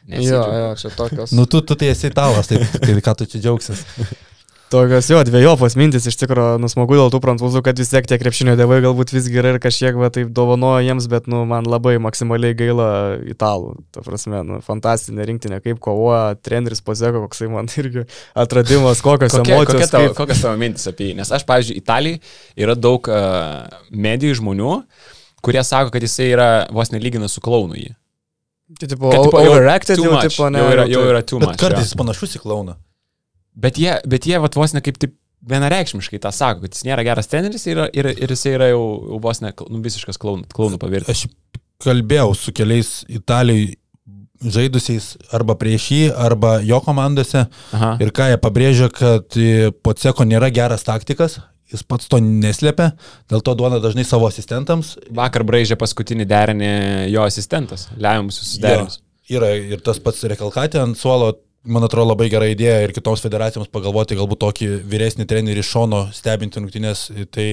Jo, jo, čia tokios. Nu, tu, tu tai esi italas, tai, tai ką tu čia džiaugsies. Tokios jo, dviejopos mintis iš tikrųjų nusmagu dėl tų prancūzų, kad vis tiek tie krepšinio dievai galbūt visgi yra ir kažkiek va taip dovanoja jiems, bet nu, man labai maksimaliai gaila italų. Ta prasme, nu, fantastinė rinktinė, kaip kovoja treneris Pozeko, koksai man irgi atradimas, kokios kokia, emocijos. Kokia tavo, kaip... Kokios tavo mintis apie jį? Nes aš, pavyzdžiui, Italijai yra daug uh, medijų žmonių, kurie sako, kad jisai yra vos nelygina su klaunu jį. Tai tipo, kad, tipo overacted jau, tipo, ne, jau yra, jau yra too much. Kartais jis panašus į klauną. Bet jie, bet jie vat, vos ne kaip taip vienareikšmiškai tą sako, kad jis nėra geras treneris ir, ir, ir jis yra jau, jau vos ne nu, visiškas klaunų, pavirtęs. Aš kalbėjau su keliais Italijai žaidusiais arba prieš jį, arba jo komandose. Aha. Ir ką jie pabrėžia, kad Poceko nėra geras taktikas, jis pats to neslėpia, dėl to duoda dažnai savo asistentams. Vakar braižė paskutinį derinį jo asistentas, Lemiamus susiderinimus. Yra ir tas pats Rekalkatė ant suolo man atrodo labai gera idėja ir kitoms federacijoms pagalvoti galbūt tokį vyresnį trenerį iš šono stebinti rungtynės. Tai,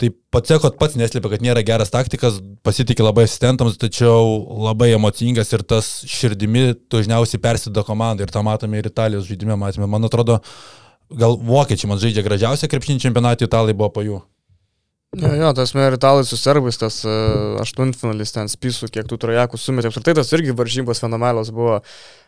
tai pats Ekot pats neslėpia, kad nėra geras taktikas, pasitikė labai asistentams, tačiau labai emocingas ir tas širdimi dažniausiai persida komandai ir tą matome ir Italijos žaidime matėme. Man atrodo, gal vokiečiai man žaidžia gražiausią krepšinį čempionatą, italai buvo po jų. Jo, jo, tas ir italai su serbais, tas uh, aštuntfinalis ten spisų, kiek tų trajakų sumetė. Apskritai tas irgi varžybos fenomenos buvo. Uh,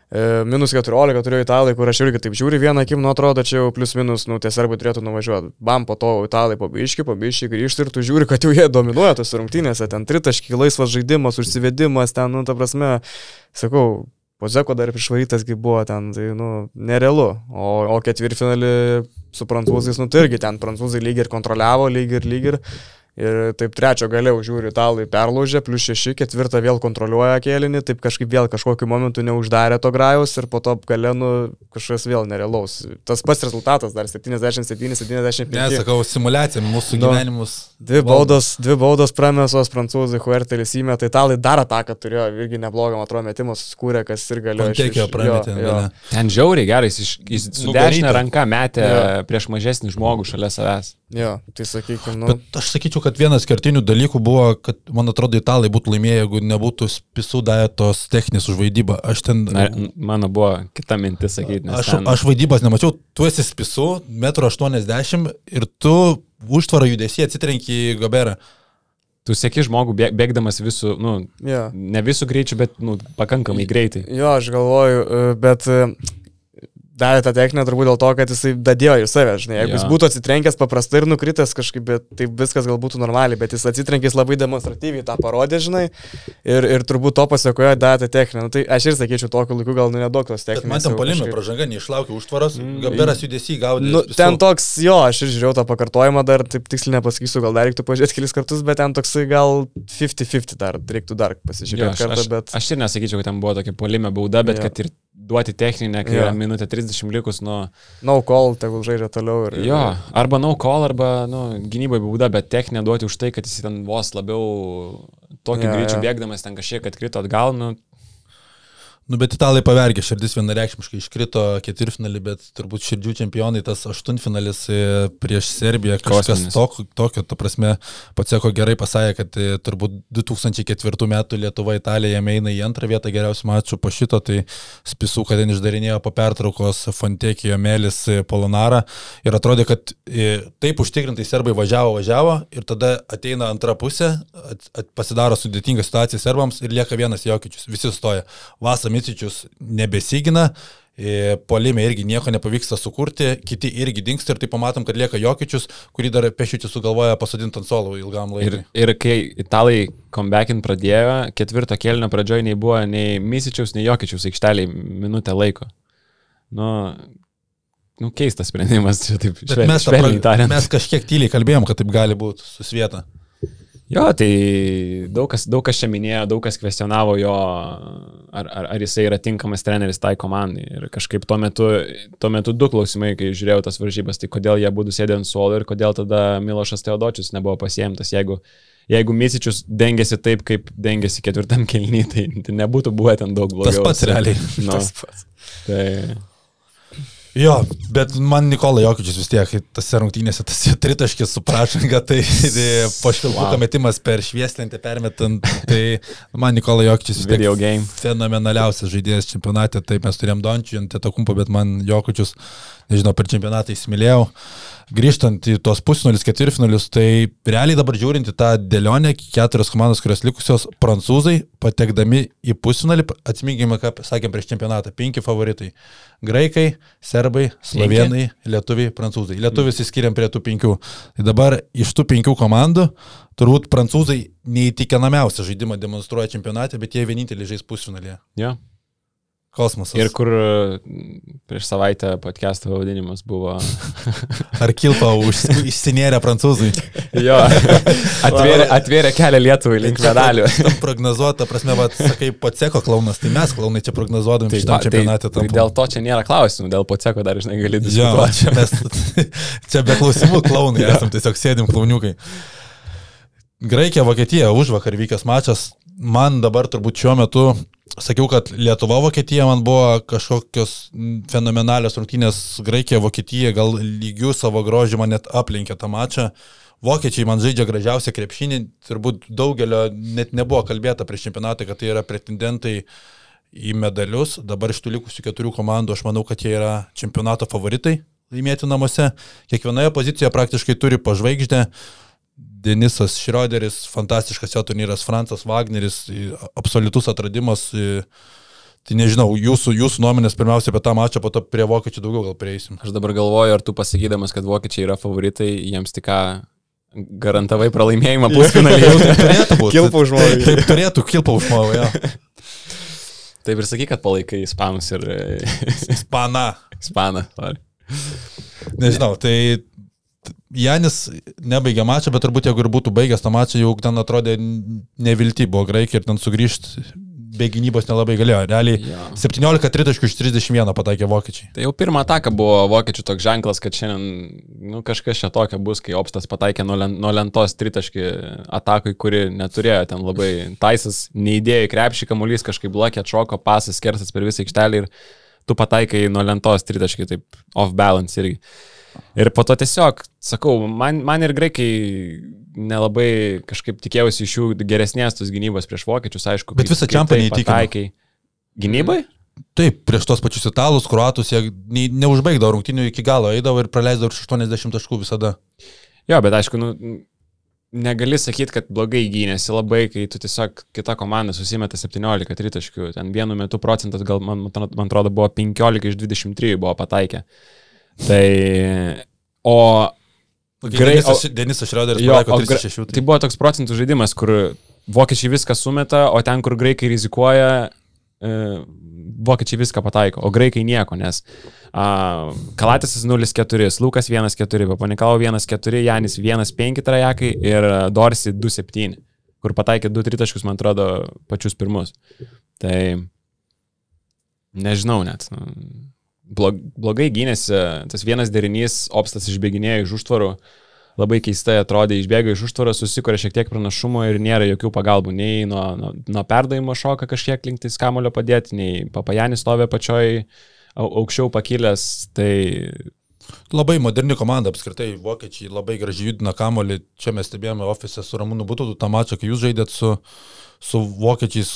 minus 14 turėjo italai, kur aš irgi taip žiūri vieną akim, nu atrodo, čia jau plus minus, nu tie serbai turėtų nuvažiuoti. Bam, po to italai pabiški, pabiški, grįžti ir tu žiūri, kad jau jie dominuoja tose rungtynėse, ten tritaškiai, laisvas žaidimas, užsivedimas, ten, nu ta prasme, sakau, Pozeko dar išvarytasgi buvo ten, tai, nu, nerealu. O, o ketvirtfinalį su prancūzais, nu, tai irgi ten prancūzai lygiai ir kontroliavo, lygiai ir lygiai ir Ir taip trečio galiau žiūri, italai perlaužė, plus šeši, ketvirtą vėl kontroliuoja kėlinį, taip kažkaip vėl kažkokiu momentu neuždarė to grajaus ir po to galenu kažkas vėl nerealaus. Tas pats rezultatas dar 77-75. Nesakau, simulacija mūsų no, nu, gyvenimus. Dvi baudos, dvi baudos pramesos, prancūzai, Huertelis įmetė, tai italai dar ataką turėjo, irgi neblogą, man atrodo, metimą susikūrė, kas ir galėjo. Tiekio prametė. Ten žiauriai gerai, jis, jis su dešinė ranka metė jo. prieš mažesnį žmogų šalia savęs. Jo, tai sakykime, nu. Bet aš sakyčiau, sakyčiau, kad vienas kertinių dalykų buvo, kad, man atrodo, italai būtų laimėję, jeigu nebūtų spisų davę tos techninės už vaidybą. Aš ten... Na, mano buvo kita mintis sakyti. Aš, ten... aš vaidybos nemačiau, tu esi spisų, 1,80 m ir tu užtvarą judesį atsitrenki į Gaberą. Tu sėki žmogų bėg, bėgdamas visų, nu, Jo. ne visų greičių, bet, nu, pakankamai greitai. Jo, aš galvoju, bet davė tą techninę turbūt dėl to, kad jisai dadėjo į save, žinai. Jeigu Jo. jis būtų atsitrenkęs paprastai ir nukritęs kažkaip, bet taip viskas gal būtų normaliai, bet jis atsitrenkė jis labai demonstratyviai tą parodė, žinai. Ir, ir turbūt to pasiekojo davė tą techninę. Nu, tai aš ir sakyčiau, tokiu laiku gal nu nedaug tos techninės. man ten jau palime kažkaip- pražanga neišlaukė užtvaros, Gaberas judesį gaudė. Nu, spisų. ten toks, jo, aš ir žiūrėjau tą pakartojimą, dar taip tiksliai nepasakysiu, gal dar reiktų pažiūrėti kelis kartus, bet ten toksai gal 50-50 dar reiktų dar Jo, pasižiūrėti aš, kartą, aš, bet... aš ir nesakyčiau, kad ten buvo tokia polime bauda, bet Jo. kad ir duoti techninę, kai Jo. yra minutė 30 likus nuo... No call, tegul žaidžia toliau ir... Jo, arba no call, arba nu, gynybai bauda, bet techninę duoti už tai, kad jis ten vos labiau tokiu Jo, greičiu jo. bėgdamas ten kažkiek atkrito atgal, nu, Nu, bet italai pavergė, širdis vienareikšmiškai iškrito ketvirtfinalį, bet turbūt širdžių čempionai tas aštuntfinalis e, prieš Serbiją kažkas Kosminis. tokio, ta prasme, Paceko gerai pasakė, kad e, turbūt 2004 metų Lietuva Italija eina į antrą vietą geriausių mačų po šito, tai spisų, kad ten išdarinėjo po pertraukos Fontekijo, Melis, e, Polonara ir atrodė, kad taip užtikrintai serbai važiavo, važiavo ir tada ateina antra pusė, at, at, pasidaro sudėtinga situacija serbams ir lieka vienas Jokičius, visi stoja. Vasa Micičius nebesigina, e, polime irgi nieko nepavyksta sukurti, kiti irgi dinksta ir tai pamatom, kad lieka Jokičius, kurį dar pešičius sugalvoja pasodinti ant solo ilgam Ir, laikui. ir kai italai comebackin pradėjo, ketvirto kelnio pradžioje nei buvo nei Misičiaus, nei Jokičiaus aikšteliai minutę laiko. Nu, nu keistas sprendimas, čia taip švelniai tariant. mes kažkiek tyliai kalbėjom, kad taip gali būti susvieta. Jo, tai daug kas, daug kas čia minėjo, daug kas kvestionavo jo, ar, ar, ar jisai yra tinkamas treneris tai komandai. Ir kažkaip tuo metu, tuo metu du klausimai, kai žiūrėjau tas varžybas, tai kodėl jie būtų sėdė ant suolo ir kodėl tada Milošas Teodočius nebuvo pasiemtas. Jeigu, jeigu Misičius dengėsi taip, kaip dengėsi ketvirtam kelnyje, tai, tai nebūtų buvę ten daug blogiau. Tas pats realiai. Nu, Tas pats. tai, Jo, bet man Nikola Jokičius vis tiek, tas rungtynėse, tas tritaškis su prašanga, tai, tai po švilpuko Wow. metimas per švieslentę permetant, tai man Nikola Jokičius vis tiek fenomenaliausias žaidėjas čempionate, taip mes turėjom Dončių ant Tetakumpo, bet man Jokičius, nežinau, per čempionatą įsimylėjau. Grįžtant į tuos pusfinalius, ketvirtfinalius, tai realiai dabar žiūrint į tą dėlionę, keturios komandos, kurios likusios, prancūzai patekdami į pusfinalį, atsiminkime, ką sakėm prieš čempionatą, penki favoritai. Graikai, serbai, slovenai, lietuviai, prancūzai. Lietuvis įskiriam prie tų penkių. Tai dabar iš tų penkių komandų, turbūt prancūzai neįtikinamiausią žaidimą demonstruoja čempionate, bet jie vieninteliai žais pusfinalėje. jo. Kosmosas. Ir kur e, prieš savaitę podcast'o pavadinimas buvo Ar kilpa išsinėrė prancūzai? Jo, atvėrė, atvėrė kelią Lietuvai link medalių. Prognozuota, prasme, va, sakai, poceko klaunas, tai mes klaunai čia prognozuodami Tai, šitam va, čempionate. tai, tai dėl to čia nėra klausimų, dėl poceko dar, žinai, gali Jo, diskutuoti. čia mes, čia be klausimų klaunai, esam tiesiog sėdim klauniukai. Graikija, Vokietija, už vakar vykęs mačas, man dabar turbūt šiuo metu, sakiau, kad Lietuva, Vokietija man buvo kažkokios fenomenalios rungtynės, Graikija, Vokietija gal lygių savo grožį man net aplenkė tą mačą. Vokiečiai man žaidžia gražiausią krepšinį, turbūt daugelio net nebuvo kalbėta prieš čempionatą, kad tai yra pretendentai į medalius. Dabar iš tų likusių keturių komandų aš manau, kad jie yra čempionato favoritai laimėti namuose. Kiekvienoje pozicijoje praktiškai turi pažvaigždę. Denisas Šrioderis, fantastiškas jo turnyras, Francas Wagneris, absoliutus atradimas. Tai nežinau, jūsų, jūsų nuomonės pirmiausia apie tą mačą, po to prie vokiečių daugiau gal prieisim. Aš dabar galvoju, ar tu pasakydamas, kad vokiečiai yra favoritai, jiems tik ką garantavai pralaimėjimą pusfinalyje. taip turėtų būti. Kilpa užmovė. Taip turėtų, kilpa užmovė, jo. Taip ir sakyk, kad palaikai ispanus ir e, Spana. ispaną. sorry. Nežinau, tai Janis nebaigė mačą, bet turbūt jeigu ir būtų baigęs tą mačą, jau ten atrodė nevilti buvo graikiai ir ten sugrįžti be gynybos nelabai galėjo. Realiai Jo. 17 tritaškų iš 31 pataikė vokiečiai. Tai jau pirmą ataką buvo vokiečių toks ženklas, kad šiandien nu, kažkas čia tokio bus, kai Opstas pataikė nuo, len, nuo lentos tritaškį atakui, kuri neturėjo ten labai taisas, neįdėjo į krepšį, kamuolys kažkaip blokė, atšoko, pasas, skersas per visą aikštelę ir tu pataikai nuo lentos tritaškį, taip off balance irgi. Ir po to tiesiog, sakau, man, man ir graikai nelabai kažkaip tikėjausi iš jų geresnės tos gynybos prieš vokiečius, aišku. Bet visą čempą neįtikino. Gynybai? Taip, prieš tos pačius italus, kruatus, jie ne, neužbaigdavo rungtinių iki galo, eidavo ir praleisdavo 80 taškų visada. Jo, bet aišku, nu, negali sakyti, kad blogai gynėsi labai, kai tu tiesiog kita komanda susimeta 17 tritaškių. Ten vienu metu procentas, gal man, man atrodo, buvo 15 iš 23 buvo pataikę. Tai, o Gerai, Denisas Šrioderis pataiko 36. Tai. tai buvo toks procentų žaidimas, kur vokiečiai viską sumeta, o ten, kur graikai rizikuoja, e, vokiečiai viską pataiko, o graikai nieko, nes uh, Kalatisas 0-4, Lukas 1-4, Papanikalo 1-4, Janis 1-5 trajekai ir Dorsi 2-7, kur pataikė 2 tritaškus, man atrodo, pačius pirmus. Tai nežinau net. Nu, blogai gynėsi, tas vienas derinys, Opstas išbėginėjo iš užtvarų. Labai keistai atrodė, išbėga iš užtvaros, susikuria šiek tiek pranašumo ir nėra jokių pagalbų, nei nuo, nuo, nuo perdavimo šoka kažkiek linktis kamulio padėti, nei papajanis stovė pačioj aukščiau pakilęs. Tai Labai moderni komanda apskritai, vokiečiai labai gražiai judina kamolį, čia mes stebėjome ofise su Ramūnu Būtų, tą mačą, kai jūs žaidėt su, su vokiečiais,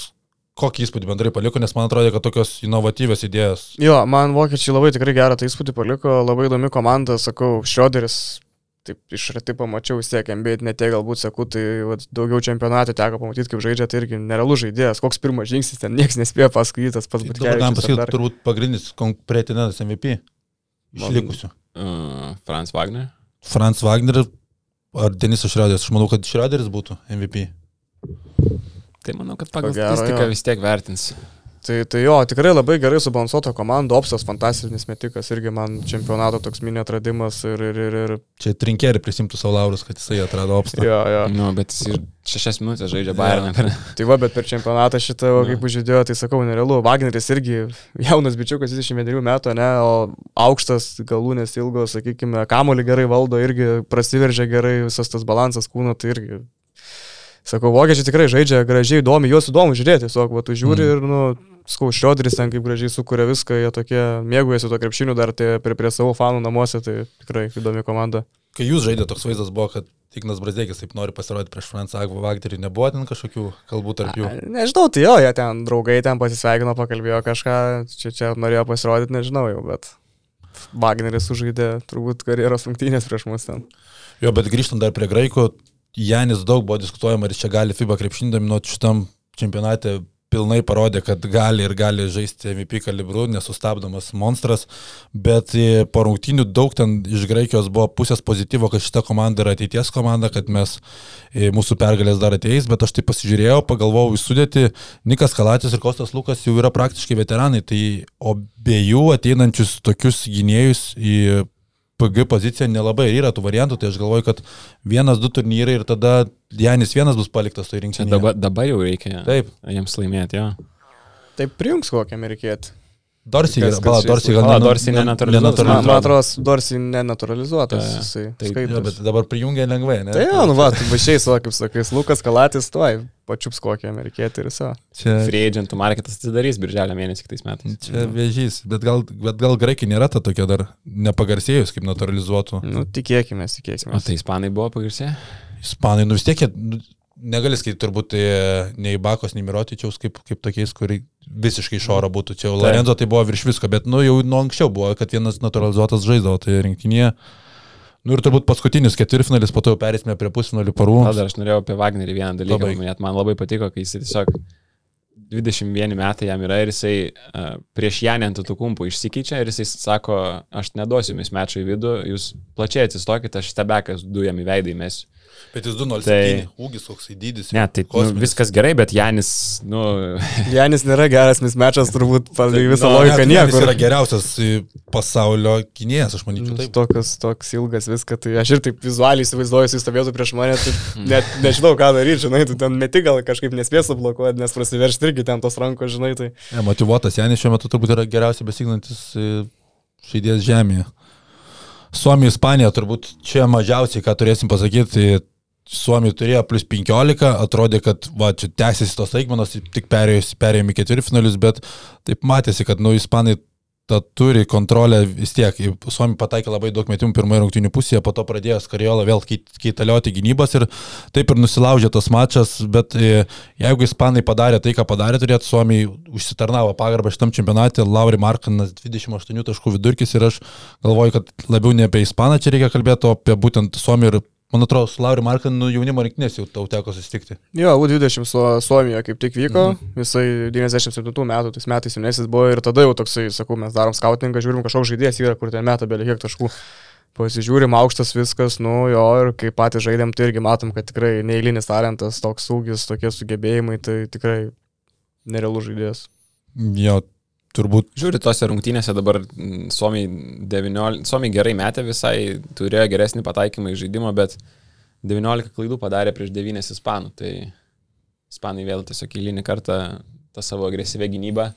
kokį įspūdį bendrai paliko, nes man atrodo, kad tokios inovatyvios idėjos. Jo, man vokiečiai labai tikrai gerą tą įspūdį paliko, labai įdomi komanda, sakau, Šrioderis taip iš arti pamačiau vis tiek, NBA net tiek galbūt sakau, tai vat, daugiau čempionatų teko pamatyti, kaip žaidžia, tai irgi nerealus žaidėjas, koks pirmas žingsnis, ten niekas nespėjo paskui tas pats būtų. Dabar galim pasakyti, dar... turbūt pagrindinis pretendentas MVP išlikusių. Uh, Franz Wagner. Franz Wagner ar Denisas Šrioderis, aš manau, kad Šrioderis būtų MVP. Tai manau, kad pagal statistiką vis tiek vertins. Tai, tai jo, tikrai labai gerai subalansuota komanda, Opsas fantastinis metikas, irgi man čempionato toks mini atradimas ir... ir, ir, ir... Čia trinkerį prisimtų savo laurus, kad jisai atrado Opsą. Jo, jo. Nu, bet jis šešias minutės žaidžia Bayerną. Ja. tai va, bet per čempionatą šitą, no. kaip užžydėjo, tai sakau, nerealu. Wagneris irgi jaunas bičiukas, 21 metų, ne, o aukštas, galūnės ilgos, sakykime, kamolį gerai valdo, irgi prasiveržia gerai, visas tas balansas kūno, tai irgi Sakau, vokiečiai tikrai žaidžia gražiai, įdomi, juos įdomu žiūrėti, tiesiog, va, tu žiūri mm. ir, nu, skau, Šrioderis ten kaip gražiai sukuria viską, jie tokie mėgujasi to krepšiniu dar tie prie, prie savo fanų namuose, tai tikrai įdomi komanda. Kai jūs žaidėte, toks vaizdas buvo, kad Ignas Brazdėkis taip nori pasirodyti prieš Fransą Agvą Vagnerį, nebuvo ten kažkokių kalbų tarp jų? A, nežinau, tai jo, jie ten draugai ten pasisveikino, pakalbėjo kažką, čia, čia norėjo pasirodyti, nežinau jau, bet Wagneris sužaidė turbūt karjeros rungtynės prieš mus ten. Jo, bet grįžtant dar prie graikų, Janis daug buvo diskutuojama, ar čia gali FIBA krepšinį dominuoti šitam čempionate. Pilnai parodė, kad gali ir gali žaisti MVP kalibru, nesustabdomas monstras, bet e, po rungtynių daug ten iš Graikijos buvo pusės pozityvo, kad šita komanda yra ateities komanda, kad mes, e, mūsų pergalės dar ateis, bet aš tai pasižiūrėjau, pagalvojau į sudėtį, Nikas Kalatis ir Kostas Lukas jau yra praktiškai veteranai, tai abiejų ateinančius tokius gynėjus į PG pozicija nelabai yra tų variantų, tai aš galvoju, kad vienas, du turnyrai ir tada Janis vienas bus paliktas toje rinktinėje. Dabar, dabar jau reikia Taip. jiems laimėti, jo. Taip prijungs kokią amerikietį. Dorsi yra, bala, Dorsi gal ne, Dorsi nenaturalizuotas. Man atrodo, Dorsi nenaturalizuotas. Ja, taip, ja, bet dabar prijungia lengvai, ne? Tai jau, nu va, tu važiais, va, kaip sakai, Lukas Kalatis, tuoj, pačiups kokį amerikietį ir savo. Čia free agentų marketas atsidarys birželio mėnesį kitais metais. Čia vėžys, bet gal, bet gal graikai nėra ta tokia dar nepagarsėjus kaip naturalizuotų. Nu, tikėkime, tikėkime. O tai ispanai buvo pagarsėję? Ispanai, nu vis tiek, nu, negali skaityti turbūt tai nei Bakos, nei Mirotičiaus kaip, kaip tokiais, kurie visiškai iš oro būtų. Čia Lorenzo tai buvo virš visko, bet nu jau nuo anksčiau buvo, kad vienas naturalizuotas žaisdavo tai rinktinėje. Nu ir turbūt paskutinis ketvirtfinalis, po to jau perėsime prie pusfinalių parų. Tada aš norėjau apie Wagnerį vieną dalyką paminėti. Man labai patiko, kai jis tiesiog 21 metai jam yra ir jisai uh, prieš Janį ant tų kumpų išsikeičia ir jisai sako, aš neduosiu jums mečio į vidų, jūs plačiai atsistokite, aš stebekas du jam į veidą įmesiu. Bet jis 2-0, tai, ūgis koks dydis. Ne, tai nu, viskas gerai, bet Janis, nu... Janis nėra geras mismečas, turbūt pagal visą no, logiką nieko. Jis yra geriausias pasaulio gynėjas, aš manyčiau. Taip. Tokas, toks ilgas viską, tai aš ir taip vizualiai įsivaizduoju, jis stovėtų prieš mane, tai net nežinau, ką daryti, žinai, tu ten meti gal kažkaip nespėsi blokuoti, nes prasiveršti irgi ten tos rankos, žinai. Tai... Ne, motivuotas Janis šiuo metu turbūt yra geriausiai besignantis žaidėjas žemėje. Suomija, Ispanija, turbūt čia mažiausiai, ką turėsim pasakyti, tai Suomija turėjo plus 15, atrodė, kad va, čia tęsiasi tos laikmenos, tik perėjom į ketvirtfinalius, bet taip matėsi, kad nu, ispanai tą turi kontrolę vis tiek. Suomi pataikė labai daug metimų pirmoje rungtynių pusėje, po to pradėjo Skariolą vėl keitalioti gynybos ir taip ir nusilaužė tas mačas, bet e, jeigu ispanai padarė tai, ką padarė, turėtų Suomi užsitarnavo pagarbą šitam čempionatė, Lauri Markanas 28 taškų vidurkis ir aš galvoju, kad labiau ne apie ispaną čia reikia kalbėti, o apie būtent Suomi ir Man atrodo, su Lauriu Markanu jaunimo rinktinės jau tau teko susitikti. Jo, U20 su Suomija kaip tik vyko, mhm. jisai 97 metų, tais metais jaunesnis buvo ir tada jau toksai, sakau, mes darom skautingą, žiūrim, kažkoks žaidėjas yra, kur ten meta belie kiek taškų. Pasižiūrim, aukštas viskas, nu jo, ir kai patys žaidėm, tai irgi matom, kad tikrai neįlinis talentas, toks ūgis, tokie sugebėjimai, tai tikrai nerealus žaidėjas. Jo, turbūt. Žiūri, tose rungtynėse dabar Suomiai, 19, Suomiai gerai metė visai, turėjo geresnį pataikymą į žaidimą, bet 19 klaidų padarė prieš 9 ispanų. Tai ispanai vėl tiesiog eilinį kartą tą savo agresyvę gynybą.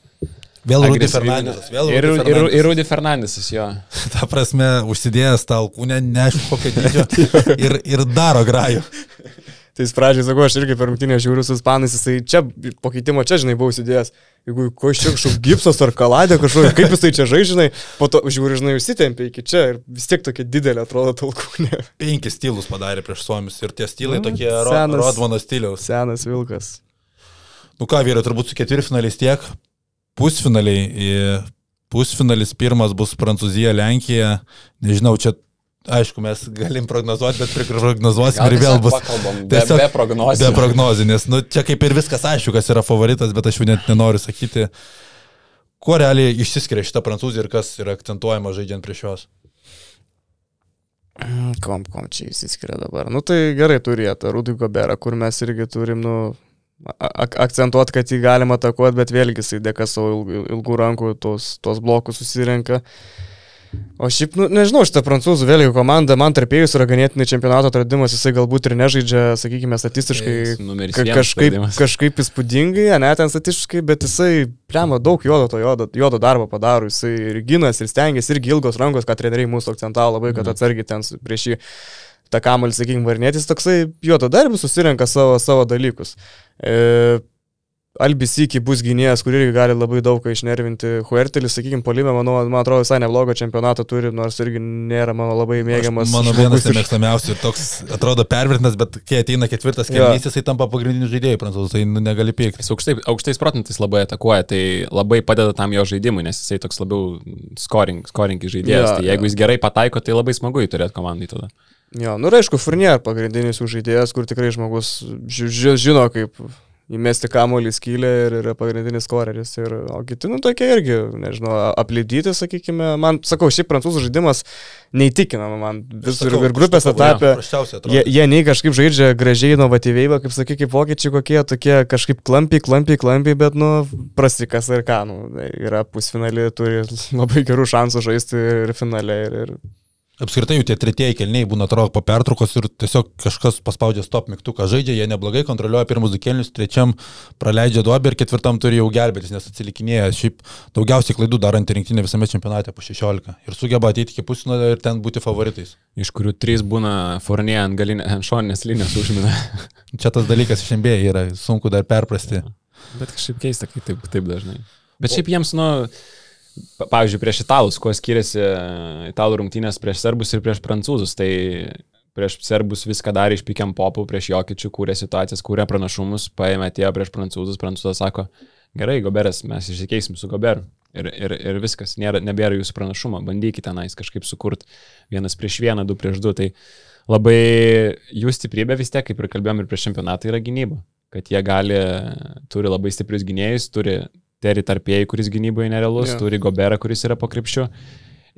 Vėl Rudy Fernandesas. Vėl ir, Rudy ir, ir Rudy Fernandesas, jo. Ta prasme, užsidėjęs tą alkūnę, neaišku kokio dydžio ir, ir daro grajų. Tai jis pradžiai, sakau, aš irgi per rungtynę žiūriu su ispanais, jisai čia, po keitimo čia, žinai, buvau įsidėjęs. Jeigu ko iš čia kažkoks gipsas ar kaladė kažkokia, kaip jisai čia žaidžinai, po to žiūri, žinai, užsitempė iki čia ir vis tiek tokia didelė atrodo talkūnė. Penkis stylus padarė prieš suomius ir tie stylai nu, tokie senas, Rodmano stiliaus. Senas Vilkas. Nu ką, vyrai, turbūt su ketvirtfinaliais tiek. Pusfinaliai. Pusfinalis pirmas bus Prancūzija, Lenkija. Nežinau, čia aišku, mes galim prognozuoti, bet prognozuosim ir vėl bus. Tiesiog be, be prognozių. Be prognozių, nes nu, čia kaip ir viskas aišku, kas yra favoritas, bet aš jau net nenoriu sakyti, kuo realiai išsiskiria šitą prancūzį ir kas yra akcentuojama žaidžiant prieš juos. Kom, kom čia įsiskiria dabar. Nu tai gerai turėtų, Rudį Goberą, kur mes irgi turim, nu, ak akcentuoti, kad jį galima atakuoti, bet vėlgi jisai dėka savo ilgų rankų tos, tos blokus susirenka. Uh, O šiaip, nu, nežinau, šitą prancūzų vėliau komanda, man tarpėjus yra ganėtinai čempionato atradimas, jisai galbūt ir nežaidžia, sakykime, statistiškai ka kažkaip, kažkaip įspūdingai, ne ten statistiškai, bet jisai, plema, daug juodo to juodo, juodo darbo padaro, jisai ir ginas, ir stengiasi, irgi ilgos rankos, ką treneriai mūsų akcentavo labai, kad mhm. atsargiai ten prieš jį tą kamalį, sakykime, varnėtis, toksai juodo darbis susirenka savo, savo dalykus. E, Albisikį bus gynėjas, kur irgi gali labai daug ką išnervinti. Huertelis, sakykime, polime, manau, man atrodo, visai neblogą čempionatą turi, nors irgi nėra mano labai mėgiamas. Aš, mano vienas iš mėgstamiausių toks atrodo pervertinas, bet kai ateina ketvirtas kelnys, jisai tampa pagrindiniu žaidėju, prancūzų, tai nu, negali pykti. Jis aukštai, aukštais procentais labai atakuoja, tai labai padeda tam jo žaidimui, nes jisai toks labiau scoring, scoring žaidėjas. Ja, tai jeigu ja. jis gerai pataiko, tai labai smagu jį turėti komandai tada. Jo, nu ir aišku, Furnier pagrindinis jų žaidėjas, kur tikrai žmogus žino, kaip įmesti kamuolį skylę ir yra pagrindinis koreris. Ir, o kiti, nu, tokie irgi, nežinau, aplidyti, sakykime. Man, sakau, šiaip prancūzų žaidimas neįtikina, man vis ir, grupės etapė. Jie, jie nei kažkaip žaidžia gražiai, inovatyviai, kaip sakai, kaip vokiečiai kokie, tokie kažkaip klampiai, klampiai, klampiai, bet, nu, prasikas ir ką, nu, yra pusfinalį, turi labai gerų šansų žaisti ir finale. Ir, ir Apskritai jų tie tretieji kelniai būna atrodo po pertraukos ir tiesiog kažkas paspaudžia stop mygtuką, žaidžia, jie neblogai kontroliuoja pirmus du kelnius, trečiam praleidžia duobę ir ketvirtam turi jau gelbėtis, nes atsilikinėja. Šiaip daugiausiai klaidų darant rinktinę visame čempionate po 16 ir sugeba ateiti iki pusfinalio ir ten būti favoritais. Iš kurių trys būna fornė ant, galinė, ant šoninės linijos užmina. Čia tas dalykas MBA yra, sunku dar perprasti. Bet kažkaip keista, kai taip, taip dažnai. Bet šiaip jiems, nu, pavyzdžiui, prieš italus, kuo skiriasi italų rungtynės prieš serbus ir prieš prancūzus. Tai prieš serbus viską darė iš pikiam popų, prieš jokičių, kūrė situacijas, kūrė pranašumus, paėmė atėjo prieš prancūzus, prancūzas sako, gerai, Goberas, mes išsikeisim su Goberu. Ir, ir, ir viskas, nėra, nebėra jūsų pranašumo, bandykite tenais kažkaip sukurti vienas prieš vieną, du prieš du. Tai labai jų stiprybė vis tiek, kaip ir kalbėjom ir prieš čempionatą, yra gynyba. Kad jie gali, turi labai stiprius gynėjus, turi Terry tarpėjai, kuris gynyboje nerealus, yeah. turi Goberą, kuris yra po krepšiu.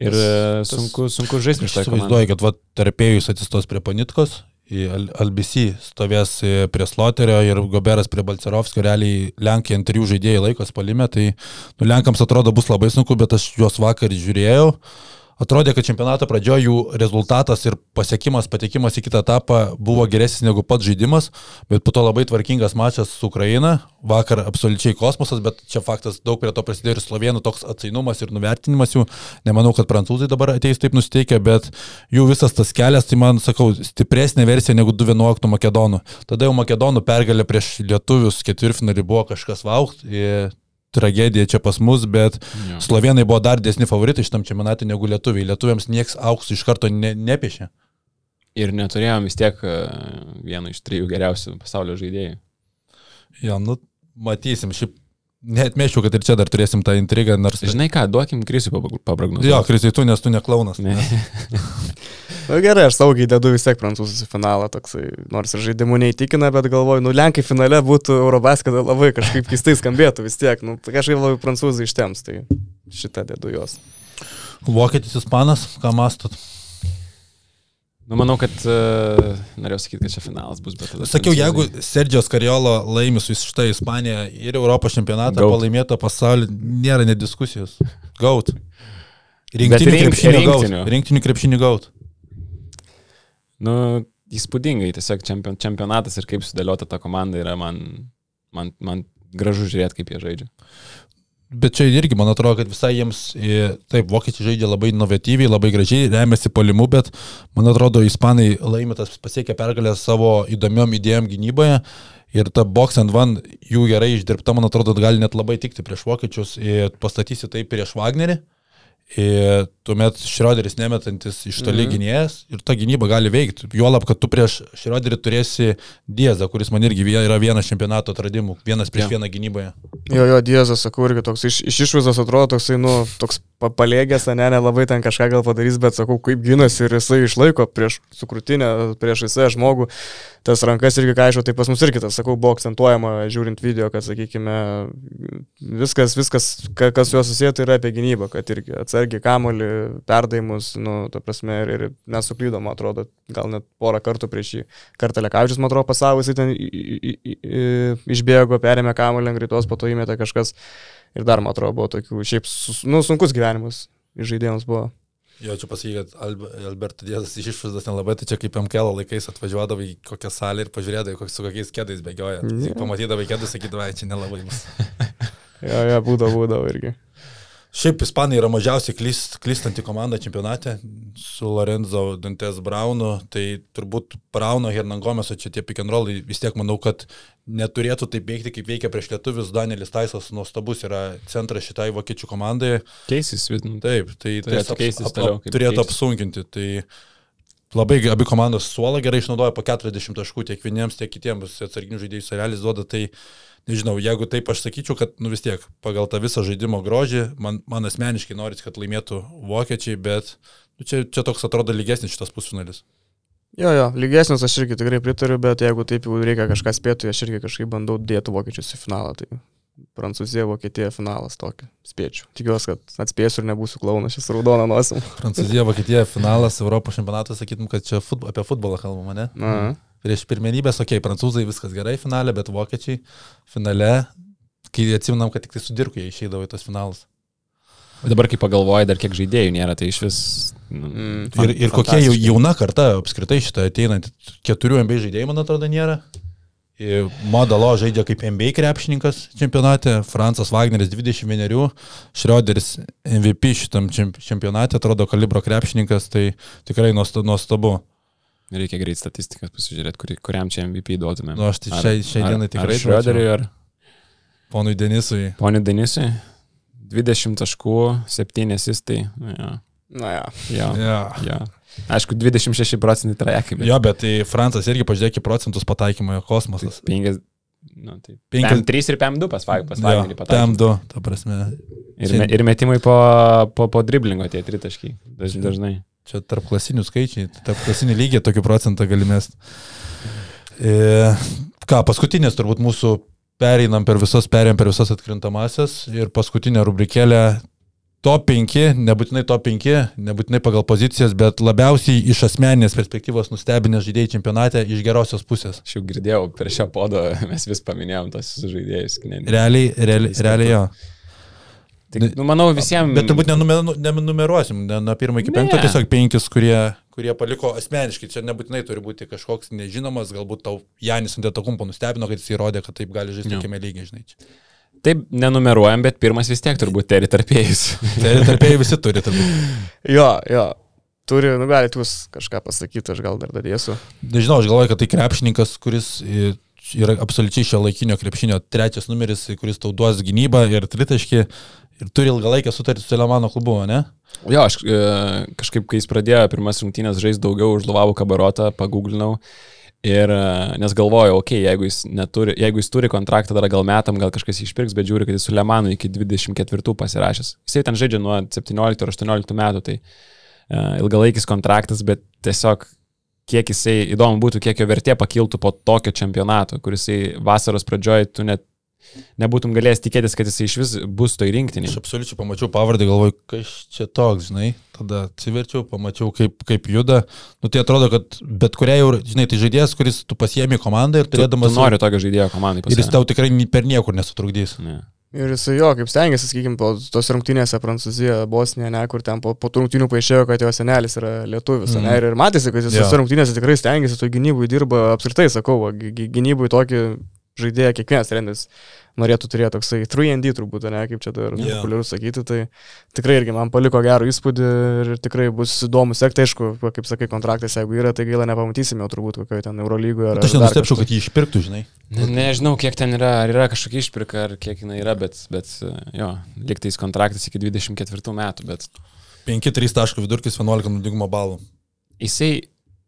Ir e, tas, sunku, sunku žaisti iš to. Aš vaizduoju, kad va, tarpėjus atsistos prie Panitkos, LBC stovės e, prie Sloterio ir Goberas prie Balcerovskio, realiai Lenkai ant trijų žaidėjų laikos palime, tai nu, Lenkams atrodo bus labai sunku, bet aš juos vakar žiūrėjau. Uh, Atrodė, kad čempionato pradžioje jų rezultatas ir pasiekimas, patekimas į kitą etapą buvo geresnis negu pats žaidimas, bet po to labai tvarkingas mačas su Ukraina, vakar absoliučiai kosmosas, bet čia faktas daug prie to prasidėjo ir slovenų toks atsainumas ir nuvertinimas jų. Nemanau, kad prancūzai dabar ateis taip nusteikę, bet jų visas tas kelias, tai man, sakau, stipresnė versija negu 2-11 Makedonų. Tada jau Makedonų pergalė prieš lietuvius ketvirtfinalį buvo kažkas vaukt. Tragedija čia pas mus, bet Jo. slovenai buvo dar desni favoritai šitam čempionatui negu lietuviai. Lietuviams nieks auksų iš karto ne, nepiešė. Ir neturėjom vis tiek e, vieno iš trijų geriausių pasaulio žaidėjų. Jo, nu, matysim. Šiaip netmešiu, kad ir čia dar turėsim tą intrigą, nors... Žinai ką, duokim Krisui pabragnuoti. Jo, Krisai, tu nes tu neklaunas. Ne. Na nu, gerai, aš saugiai dedu vis tiek prancūzus į finalą, toksai, nors ir žaidimu neįtikina, bet galvoju, nu Lenkai finale būtų Eurobasketą labai kažkaip keistai skambėtų vis tiek, nu kažkaip labai prancūzai ištems, tai šitą dedu juos. Vokietis, ispanas, ką mastot? Nu, manau, kad uh, norėjau sakyti, kad čia finalas bus, bet. Sakiau, jeigu Sergio Skariolo laimi su šitą Ispaniją ir Europos čempionatą, Gaut. palaimėto pasaulį, nėra net diskusijos. Gaut. Rinktinių rink- krepšinių gaut. rinktinių. Krepšinių gaut. Nu, įspūdingai, tiesiog čempion, čempionatas ir kaip sudėliota ta komanda yra man, man, man gražu žiūrėti, kaip jie žaidžia. Bet čia irgi, man atrodo, kad visai jiems, e, taip, vokiečiai žaidžia labai inovatyviai, labai gražiai, remiasi polimu, bet man atrodo, ispanai laimėtas pasiekė pergalę savo įdomiom idėjom gynyboje. Ir ta box and one jų gerai išdirbta, man atrodo, gali net labai tikti prieš vokiečius. Ir pastatysi tai prieš Wagnerį. Ir tuomet Šrioderis nemetantis iš toli Mhm. gynėjas ir ta gynyba gali veikti. Juolab, kad tu prieš Šrioderį turėsi Diezą, kuris man irgi yra vienas čempionato atradimų, vienas prieš Jo. vieną gynyboje. Jo, jo, Diezas, sakau, irgi toks iš, iš išvizos atrodo toksai, nu, toks pa- palėgęs, ne, nelabai ten kažką gal padarys, bet sakau, kaip gynasi ir jisai išlaiko prieš sukrutinę, prieš jisai žmogų, tas rankas irgi kaišo, tai pas mus irgi tas, sakau, buvo akcentuojama, žiūrint video, kad, sakykime, viskas, viskas, ka- kas su juo susiję, tai yra apie gynybą, kad irgi atsargiai kamolį, perdaimus, nu, ta prasme, ir, ir nesuklydom, atrodo, gal net porą kartų prieš jį. Kartą Lekavičius, man atrodo, pasavo, jisai ten išbėgo, perėmė kamolį ant greitos, po to įmėtė kažkas. Ir dar, man atrodo, buvo tokių, šiaip, nu, sunkus gyvenimas žaidėjams buvo. Jo, čia pasakyk, kad Albe- Alberto Diezas iš išvaizdos nelabai, tai čia kaip MKL laikais atvažiuodavo į kokią salę ir pažiūrėdavo, su kokiais kėdais bėgioja. Yeah. Pamatydavo kėdus, sakydavo, "Ai, čia nelabai bus. Jo, jo, būdavo, būdavo irgi. Šiaip Ispanai yra mažiausiai klys, klystanti komanda čempionate su Lorenzo Dantes Braunu, tai turbūt Brauno Hernangomeso čia tie pick and rollai vis tiek manau, kad neturėtų taip veikti, kaip veikia prieš lietuvius. Danielis Taisas nuostabus yra centras šitai vokiečių komandai. Keisis, nu, Taip, tai Turėtų tas keistis ap- toliau, ap- kaip turėtų keistis. apsunkinti. Tai labai abi komandos suolą gerai išnaudoja po 40 taškų tiek vieniems, tiek kitiems atsarginių žaidėjų serelis duoda. Tai nežinau, jeigu taip aš sakyčiau, kad nu vis tiek pagal tą visą žaidimo grožį, man, man asmeniškai norisi, kad laimėtų vokiečiai, bet nu, čia, čia toks atrodo lygesnis šitas pusfinalis. Jo, jo, lygesnis aš irgi tikrai pritariu, bet jeigu taip jau reikia kažką spėti, aš irgi kažkaip bandau dėti vokiečius į finalą. Tai Prancūzija, Vokietija finalas tokį. Spėčiau. Tikiuosi, kad atspėsiu ir nebūsiu klaunas šis raudona nosim. Prancūzija, Vokietija, finalas, Europos čempionatas, sakytum, kad čia futbol, apie futbolą kalbama, ne? Na, Prieš pirmenybės, okei, okay, prancūzai viskas gerai finale, bet vokiečiai finale, kai atsiminam, kad tik tai sudirku jie išeidavo į tos finalus. O dabar, kai pagalvoji, dar kiek žaidėjų nėra, tai iš vis... Nu, mm, Ir, ir kokia jauna karta apskritai šitą ateinant, keturių MB žaidėjų, man atrodo, nėra. Ir Modalo žaidžia kaip MB krepšininkas čempionate, Francas Wagneris 21, Šrioderis MVP šitam čemp- čempionate, atrodo kalibro krepšininkas, tai tikrai nuosta- nuostabu. Reikia greit statistikas pasižiūrėti, kuri, kuriam čia MVP duotumėm. Nu, aš tai šiai- šiai dienai tikrai Ar Šrioderiui, ar Ponui Denisui. Pone Denisui. 20 taškų, 7 asistai. Ja, Na, ja. ja, Ja. ja. Aišku, 26 procentai trajekai, bet Jo, bet tai Francas irgi pažiūrėkit procentus pataikymo į kosmosas. 5. Nu, tai Penkias- PM3 ir PM2 pas Wagnerį pataikė. PM2, ta prasme. Ir, me, ir metimai po, po, po driblingo tie tritaškiai. Daž, dažnai. Čia tarp klasinių skaičiai, tarp klasinių lygiai tokį procentą galimės. E, ką, paskutinės turbūt mūsų pereinam per visas, perėjom per visas atkrintamasias ir paskutinė rubrikėlė top 5, nebūtinai top 5, nebūtinai pagal pozicijas, bet labiausiai iš asmeninės perspektyvos nustebinę žaidėjai čempionate iš gerosios pusės. Aš jau girdėjau, per šią podą mes vis paminėjom tos žaidėjus. Ne, Realiai, realiai, realiai jo. Tai, nu, manau, visiems. Bet turbūt nenumer- nenumeruosim, ne nuo pirmo iki penkto, tiesiog penkis, kurie, kurie paliko asmeniškai. Čia nebūtinai turi būti kažkoks nežinomas, galbūt tau Janis Antetokumpo nustebino, kad jis įrodė, kad taip gali žaisti tokiame lygiai, žinai. čia. Taip, nenumeruojam, bet pirmas vis tiek turbūt teri tarpėjus. Tai tarpėjai visi turi turbūt. Jo, jo. Turi, nu galite jūs kažką pasakyti, aš gal dar dadėsiu. Nežinau, aš galvoju, kad tai krepšininkas, kuris e, yra absoliučiai šio laikinio krepšinio trečias numeris, kuris tau duos gynybą ir tritaškį ir turi ilgalaikę sutartį su Lemano klubu, ne? Jo, aš e, kažkaip, kai jis pradėjo pirmas rungtynės žaisti daugiau už Luvavų kabarotą, paguglinau. Ir e, nes galvojau, okei, okay, jeigu, jis neturi, jeigu jis turi kontraktą dar gal metam, gal kažkas išpirks, bet žiūri, kad jis su Lemanu iki 24 pasirašęs. Jisai ten žaidžia nuo 17 ar 18 metų, tai uh, ilgalaikis kontraktas, bet tiesiog kiek jisai, įdomu būtų, kiek jo vertė pakiltų po tokio čempionato, kuris vasaros pradžioje tu net nebūtum galėjęs tikėtis, kad jis iš vis bus toj rinktinį. Aš absoliučiai pamačiau pavardę, galvoju, kas čia toks, žinai, tada atsiverčiau, pamačiau, kaip, kaip juda. Nu, tai atrodo, kad bet kuriai, žinai, tai žaidėjas, kuris tu pasiemi komandą ir turėdamas... Tu, tu nori tokio žaidėjo komandai pasiemi. Ir jis tau tikrai per niekur nesutrukdys. Ne. Ir jis jo, kaip stengiasi, sakykime, po tos rungtynėse Prancūzijoje, Bosnijoje, ne, kur ten po, po rungtynių paaiškėjo, kad jo senelis yra lietuvis, mm. ne, ir, ir matėsi, kad jis tose rungtynėse tikrai stengiasi, to gynybui dirba, apskritai sakau, gynybui tokį žaidėją kiekvienas treneris norėtų turėti toksai 3D turbūt, ne, kaip čia dar yeah. populiaru sakyti, tai tikrai irgi man paliko gerą įspūdį ir tikrai bus įdomu sekti, aišku, kaip sakai, kontraktas, jeigu yra, tai gaila nepamatysime jo turbūt kokioje ten Eurolygoje. Aš nenustepčiau, kad jį išpirktų, žinai. Ne, nežinau, kiek ten yra, ar yra kažkokia išpirka, ar kiek jinai yra, bet, bet jo, liktais kontraktas iki 24 metų, bet... 5-3 taškų vidurkis 11 naudingumo balų. Jisai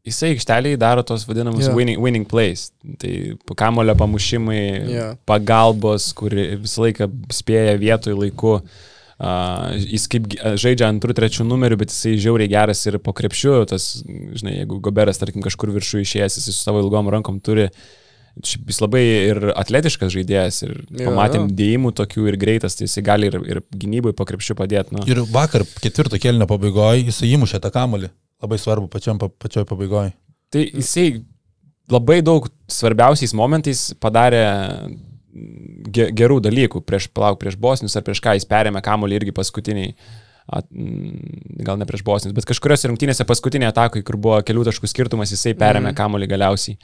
jisai aikšteliai daro tos vadinamus yeah. winning, winning plays. Tai kamulio pamušimai, yeah. pagalbos, kur visą laiką spėja vietoj laiku. Uh, jis kaip žaidžia antrų, trečių numerių, bet jisai žiauriai geras ir po krepšiu, tas, žinai, jeigu Goberas, tarkim, kažkur viršų išėjęs, jis su savo ilgom rankom turi, jis labai ir atletiškas žaidėjas, ir jo, pamatėm jo. dėjimų tokių ir greitas, tai jisai gali ir, ir gynybui po krepšiu padėti. Nu. Ir vakar ketvirto kelnio pabaigoje jisai įmušė tą kamolį labai svarbu pačiam, pačioj pabaigoje. Tai jisai labai daug svarbiausiais momentais padarė gerų dalykų prieš, palauk, prieš Bosnius ar prieš ką jis perėmė kamuolį irgi paskutiniai. At, gal ne prieš Bosnius, bet kažkurios rungtynėse paskutinė atakai, kur buvo kelių taškų skirtumas, jisai perėmė mm. kamuolį galiausiai.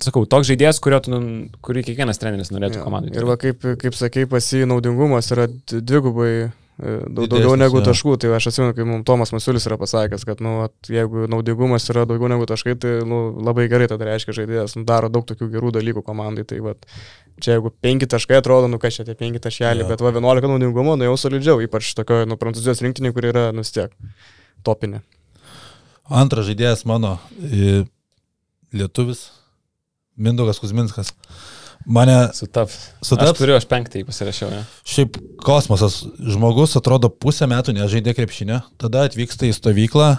Sakau, toks žaidėjas, kurio tu, kurį kiekvienas treneris norėtų komandai. Ir va, kaip, kaip sakai, pasi naudingumas yra dvigubai daug, daugiau negu taškų. Tai aš atsimenu, kai mums Tomas Masiulis yra pasakęs, kad nu, at, jeigu naudingumas yra daugiau negu taškai, tai nu, labai gerai tada reiškia žaidėjas, nu, daro daug tokių gerų dalykų komandai. Tai vat, čia jeigu 5 taškai atrodo, nu kas čia tie 5 taškeliai, ja. bet va 11 naudingumo, nu jau solidžiau, ypač tokioje nu, prancūzijos rinktinėje, kur yra nustiek topinė. Antras žaidėjas mano lietuvis Mindaugas Kuzminskas. Mane. Sutaps. Sutaps. Aš turiu, aš penktąjį pasirašiau. Ne? Šiaip kosmosas. Žmogus atrodo pusę metų nežaidė krepšinio, tada atvyksta į stovyklą,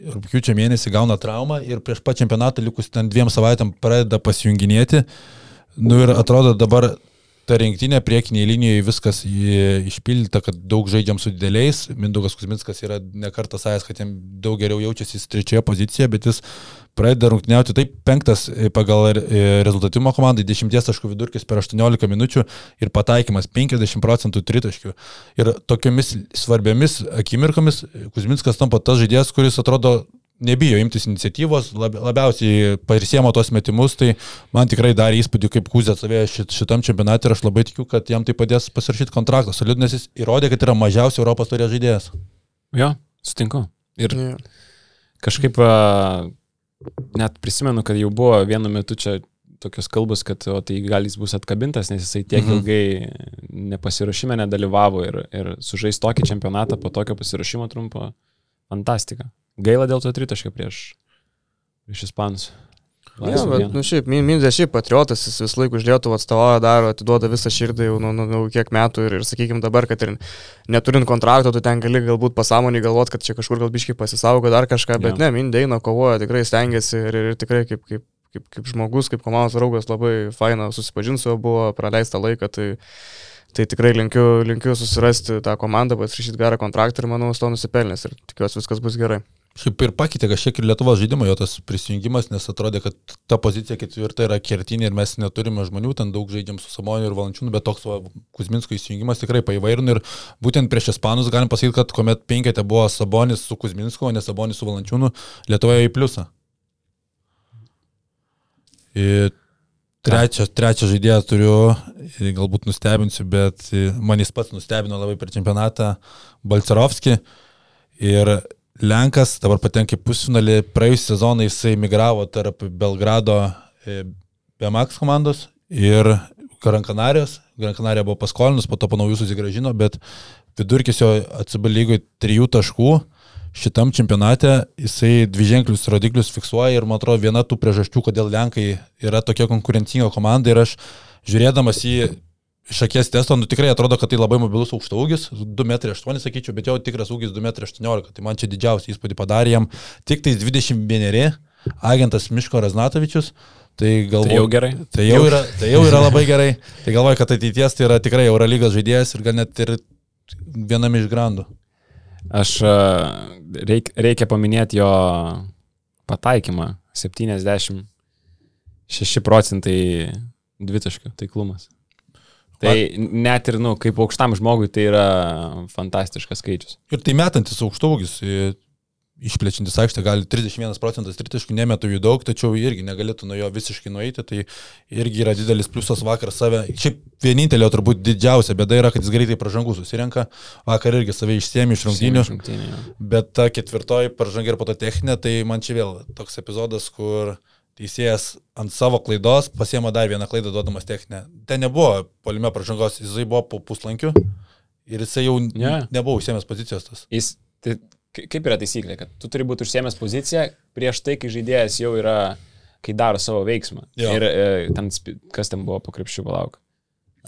rūpiučio mėnesį gauna traumą ir prieš pat čempionatą likus ten dviem savaitėm pradeda pasijunginėti. Nu ir atrodo dabar ta rinktinė priekinėje linijoje viskas išpildyta, kad daug žaidžiam su dideliais. Mindaugas Kuzminskas yra nekartą sakęs, kad jam daug geriau jaučiasi trečioje pozicijoje, bet jis pradeda rungtyniauti taip penktas pagal rezultatyvumo komandai, 10 taškų vidurkis per 18 minučių ir pataikymas 50 procentų tritaškių. Ir tokiamis svarbiamis akimirkomis Kuzminskas tampa tas žaidėjas, kuris atrodo nebijo imtis iniciatyvos, lab, labiausiai parisėmo tos metimus, tai man tikrai darė įspūdį, kaip Kuzė atsavėjo šit, šitam čempionatui ir aš labai tikiu, kad jam tai padės pasirašyti kontraktą. Solid, nes jis įrodė, kad yra mažiausiai Europos turės žaidėjas. Jo, sutinku. Ir kažkaip net prisimenu, kad jau buvo vienu metu čia tokios kalbos, kad o, tai gal jis bus atkabintas, nes jisai tiek mhm. ilgai nepasirašyme nedalyvavo ir, ir sužais tokį čempionatą po tokio pasirašymo trumpo. Fantastika. Gaila dėl to tritaškio prieš, prieš Ispanus. Ja, bet, nu, šiaip, Mindė šiaip patriotas, jis vis laik už Lietuvą atstovauja, daro, atiduoda visą širdį jau nu, nu, nu, kiek metų ir, ir sakykime dabar, kad ir neturint kontrakto, tu ten gali galbūt pasąmonį galvoti, kad čia kažkur gal biškai pasisaugo dar kažką, bet ja. ne, Mindė eina, kovoja, tikrai stengiasi ir, ir tikrai kaip, kaip, kaip, kaip žmogus, kaip komandos draugas labai faina susipažinti su juo buvo, praleista laiką, tai, tai tikrai linkiu, linkiu susirasti tą komandą, pasirašyti gerą kontraktą ir manau, to nusipelnės ir tikiuosi viskas bus gerai. Šiaip ir pakeitė kažkiek ir Lietuvos žaidimo jo tas prisijungimas, nes atrodė, kad ta pozicija ketvirta yra kertinė ir mes neturime žmonių, ten daug žaidžiam su Samoniu ir Valančiūnu, bet toks va, Kuzminsko įsijungimas tikrai paįvairino ir būtent prieš Ispanus galim pasakyti, kad kuomet penkete buvo Sabonis su Kuzminsko, o ne Sabonis su Valančiūnu, Lietuvoje į pliusą. Ir trečią, trečią žaidėją turiu, galbūt nustebinsiu, bet man jis pats nustebino labai per čempionatą Balcerovskį. Ir Lenkas dabar patenka į pusfinalį, praėjusią sezoną jisai migravo tarp Belgrado, e, BMX komandos ir. Gran Canarija buvo paskolinus, po to po naujų susigražino, bet vidurkis jo atsibalygoj trijų taškų. Šitam čempionate jisai dviženklius rodiklius fiksuoja ir man atrodo viena tų priežasčių, kodėl Lenkai yra tokia konkurencinga komanda ir aš žiūrėdamas į iš akies testo, nu tikrai atrodo, kad tai labai mobilus aukšta ūgis, 2,8 m sakyčiau, bet jau tikras ūgis 2,18 m, tai man čia didžiausią įspūdį padarė jam tik tais 21 agentas Miško Raznatovičius. Tai, galvo, Tai jau gerai. Tai jau, yra, tai jau yra labai gerai. Tai galvoju, kad ateities tai yra tikrai Eurolygos žaidėjas ir gal net ir vienam iš grandų. Aš reik, reikia paminėti jo pataikymą. 76 procentai dvitaškių taiklumas. Tai net ir, nu, kaip aukštam žmogui tai yra fantastiškas skaičius. Ir tai metantis aukštaugis, išplečiantis aikštę, gali 31 procentas tritaškių nemetų jų daug, tačiau irgi negalėtų nuo jo visiškai nueiti, tai irgi yra didelis pliusas vakar save. Šiaip vienintelė turbūt didžiausia bėda yra, kad jis greitai pražangų susirenka, vakar irgi save išsiemi iš rungtynių, bet ta ketvirtoji pražanga ir po to techninė, tai man čia vėl toks epizodas, kur teisėjas ant savo klaidos pasiema dar vieną klaidą duodamas techninę. Ten nebuvo polime pražangos, jisai buvo po puslankiu ir jisai jau Ne. nebuvo užsiemęs pozicijos tas. Jis, tai, ka- kaip yra taisyklė, kad tu turi būti užsiemęs poziciją prieš tai, kai žaidėjas jau yra, kai daro savo veiksmą. Jo. Ir e, ten, kas ten buvo po krepšių palauk.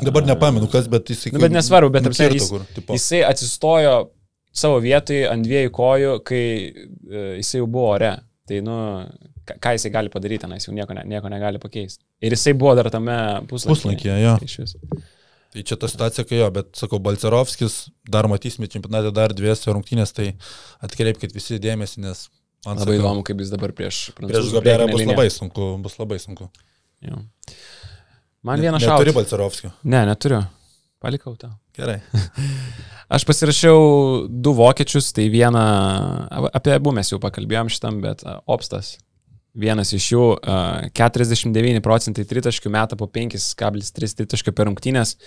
Dabar nepamenu, kas, bet jisai... Nu, bet nesvarbu, bet apsiai, jis, kur, tipo. jisai atsistojo savo vietoj ant dviejų kojų, kai e, jisai jau buvo ore. Tai, nu, ką, jisai gali padaryti, tenais jau nieko, ne, nieko negali pakeisti. Ir jisai buvo dar tame puslapyje. Puslankyje, jo. Iš vis. Tai čia ta situacija, kai jo, bet sakau, Balcerovskis, dar matysime čempionate dar dviese rungtynės, tai atkreipkite visi dėmesį, nes man Labai sakau, įdomu, kaip jis dabar prieš Prieš prancūzų Goberą priekinę bus liniją. labai sunku, bus labai sunku. Jo. Man vieną Neturi šautą. Balcerovskio. Ne, neturiu. Palikau tau. Gerai. Aš pasirašiau du vokiečius, tai vieną, apie abu mes jau pakalbėjom šitam, bet Opstas. Vienas iš jų a, 49 procentai tritaškių metą po 5,3 tritaškių per rungtynės.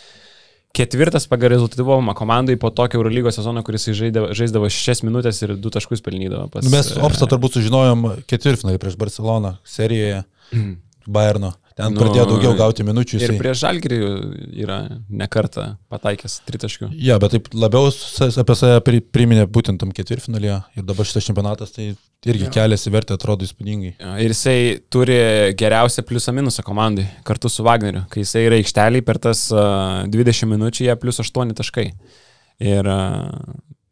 Ketvirtas pagal rezultatyvumą komandai po tokio Eurolygos sezono, kuris žaidavo, žaisdavo 6 minutės ir 2 taškus pelnydavo. Pas, Nu, mes e, Opstą turbūt sužinojom ketvirtfinalį prieš Barceloną serijoje Bayerno. Ten Nu, pradėjo daugiau gauti minučių. Ir Jisai... prieš Žalgirį yra nekarta pataikęs tritaškių. Ja, bet taip labiau apie save pri- priminė būtent tam ketvirtfinalyje. Ir dabar šitas čempionatas tai irgi keliasi vertė, atrodo įspūdingai. Ir jisai turi geriausią pliusą minusą komandai kartu su Wagneriu. Kai jisai yra aikšteliai per tas uh, 20 minučių, jie plus 8 taškai. Ir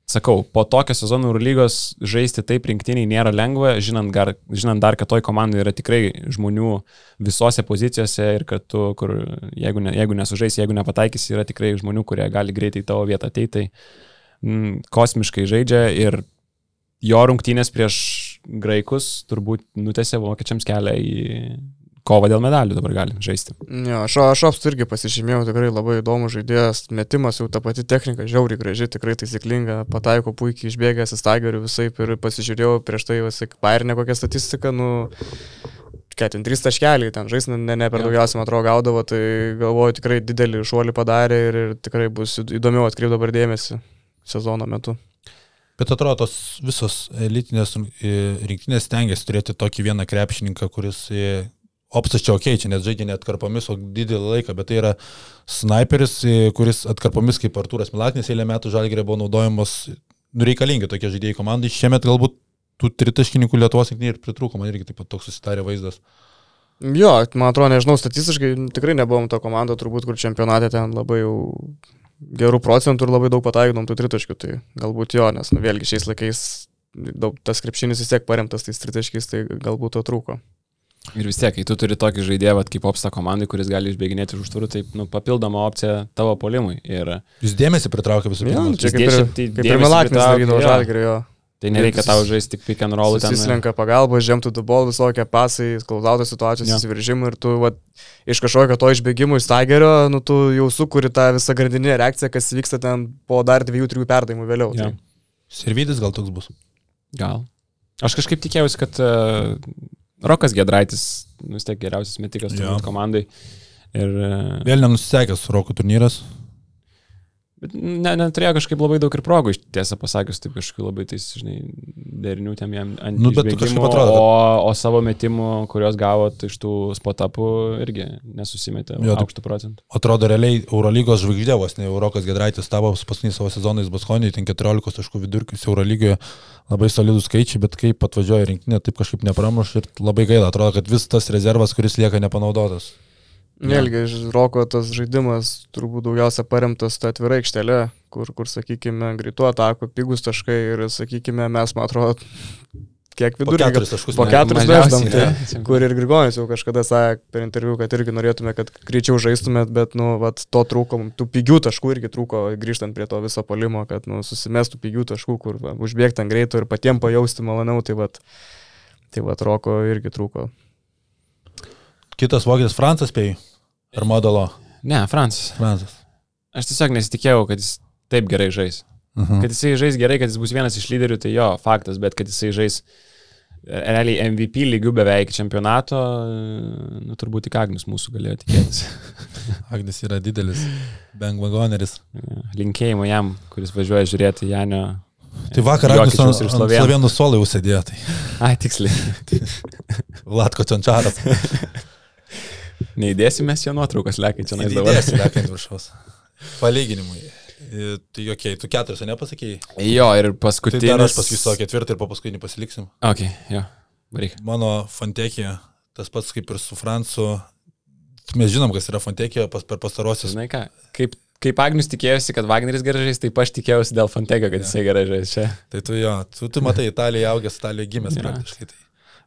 sakau, po tokio sezono Eurolygos žaisti taip rinktiniai nėra lengva, žinant, gar, žinant dar, kad toj komandai yra tikrai žmonių visose pozicijose ir kad tu, kur, jeigu, ne, jeigu nesužaisi, jeigu nepataikysi, yra tikrai žmonių, kurie gali greitai į tavo vietą ateiti. Tai mm, kosmiškai žaidžia ir jo rungtynės prieš graikus turbūt nutėse vokiečiams kelią į kovą dėl medalių dabar gali žaisti. Jo, aš, aš ops irgi pasižymėjau, tikrai labai įdomu žaidėjas, metimas jau ta pati technika, žiauriai graži, tikrai taisyklinga, pataiko puikiai išbėgęs į stagerių visai ir pasižiūrėjau prieš tai visai bairinę kokią statistiką, nu, ką ten, trys taškeliai, ten žais ne, ne per Jo. daugiausiai, man atrodo, gaudavo, tai galvoju tikrai didelį šuolį padarė ir, ir tikrai bus įdomiau atkreipti dabar dėmesį sezono metu. Bet atrodo, tos visos elitinės e, rinktinės stengiasi turėti tokį vieną krepšininką, kuris e, Opsas čia ok, čia net žaidžia net atkarpomis, o didelį laiką, bet tai yra sniperis, e, kuris atkarpomis kaip Artūras Milaknis eilę metų žalgerė buvo naudojamos, nu, reikalingi tokie žaidėjai komandai. Šiemet galbūt tų tritaškininkų Lietuvos ir pritrūko, man irgi taip pat toks susidarė vaizdas. Jo, man atrodo, nežinau, statistiškai tikrai nebuvom to komando, turbūt, kur čempionate ten labai jau gerų procentų ir labai daug pataikynom tų tritaškių, tai galbūt jo, nes nu, vėlgi šiais laikais daug, tas krepšinis vis tiek paremtas tais tritaškiais, tai galbūt to trūko. Ir vis tiek, kai tu turi tokį žaidėją kaip opsta komandai, kuris gali išbėginėti už užtvarų, tai nu, papildoma opcija tavo polimui. Ir Jūs dėmesį pritraukia visų pirma. nu, čia Jis kaip ir, tai kaip ir pritraukia, darydavo jo. tai nereikia tau žaisti tik pick and roll ten. Susislenka pagalba, žemtų du bol, visokie pasai, klausautos situacijos, Jo. įsiveržimai ir tu vat, iš kažkokio to išbėgimo iš Stagerio, nu tu jau sukuri tą visą grandinę reakciją, kas vyksta ten po dar dviejų, trijų perdavimų vėliau. Jo. Tai. Servidis gal toks bus. Gal. Aš kažkaip tikėjausi, kad uh, Rokas Gedraitis, nu, vis tiek geriausias metikas komandai. Ir uh, Vėl nenusisekęs Roko turnyras. Bet ne, neturėjo kažkaip labai daug ir progų, iš tiesą pasakius, taip kažkaip labai tais, žinai, derinių ten jam ant Nu, išbėgimo, atrodo, o, o savo metimų, kuriuos gavo tai iš tų spotapų, irgi nesusimetė Jo, aukštų procentų. Atrodo, realiai Eurolygos žvaigždė vos, ne Eurokas Gedraitis tavo paskutinį savo sezoną į Baskonį, ten 14 taškų vidurkis Eurolygoje, labai solidus skaičiai, bet kaip atvažiuoja rinkinė, taip kažkaip nepramuš ir labai gaila, atrodo, kad vis tas rezervas, kuris lieka nepanaudotas. Vėlgi, ž- Roko tas žaidimas turbūt daugiausia paremtas tą atvirą aikštelę, kur, kur sakykime, greitų atakų, pigus taškai ir, sakykime, mes, man atrodo, kiek Po vidurkį. keturis taškus. Po keturis ne? tai, kur ir Grigonis jau kažkada sakė per interviu, kad irgi norėtume, kad greičiau žaistumėt, bet, nu, vat, to trūko, tų pigių taškų irgi trūko, grįžtant prie to viso polimo, kad, nu, susimestų pigių taškų, kur va, užbėgti ant greito ir patiems pajausti maloniau, tai, vat, tai, vat, Roko irgi trūko. Kitas vokietis Francas spėjai. Ar modelo Ne, Francis. Francas. Aš tiesiog nesitikėjau, kad jis taip gerai žais. Mhm. Kad jisai žais gerai, kad jis bus vienas iš lyderių, tai jo, faktas, bet kad jisai žais e, realiai MVP lygių beveik čempionato, nu turbūt tik Agnius mūsų galėjo tikėtis. Agnes yra didelis bangwagoneris. Linkėjimo jam, kuris važiuoja žiūrėti Janio. Tai vakar Jokičiaus ant ant. Slovenų suolai užsėdėjo, tai Ai, tiksliai. Latko Čančaras. Neįdėsime jo nuotraukas, lekai čia dabar. Įdėsi lekant viršaus. Palyginimui. E, Tai jokiai, tu keturis nepasakėjai. Jo, ir Tai paskutinis. dar aš paskui savo ketvirtą ir po paskutinį pasiliksim. Ok, jo, varyk. Mano Fontekija, tas pats kaip ir su Francu. Mes žinom, kas yra Fontekija pas, per pastarosius. Žinai ką, kaip, kaip Agnius tikėjosi, kad Wagneris gerai žais, taip aš tikėjausi dėl Fontego, kad jisai gerai žais čia. Tai tu jo, tu, tu matai, Italijoje augęs, Italijoje gimęs Jo. praktiškai. Tai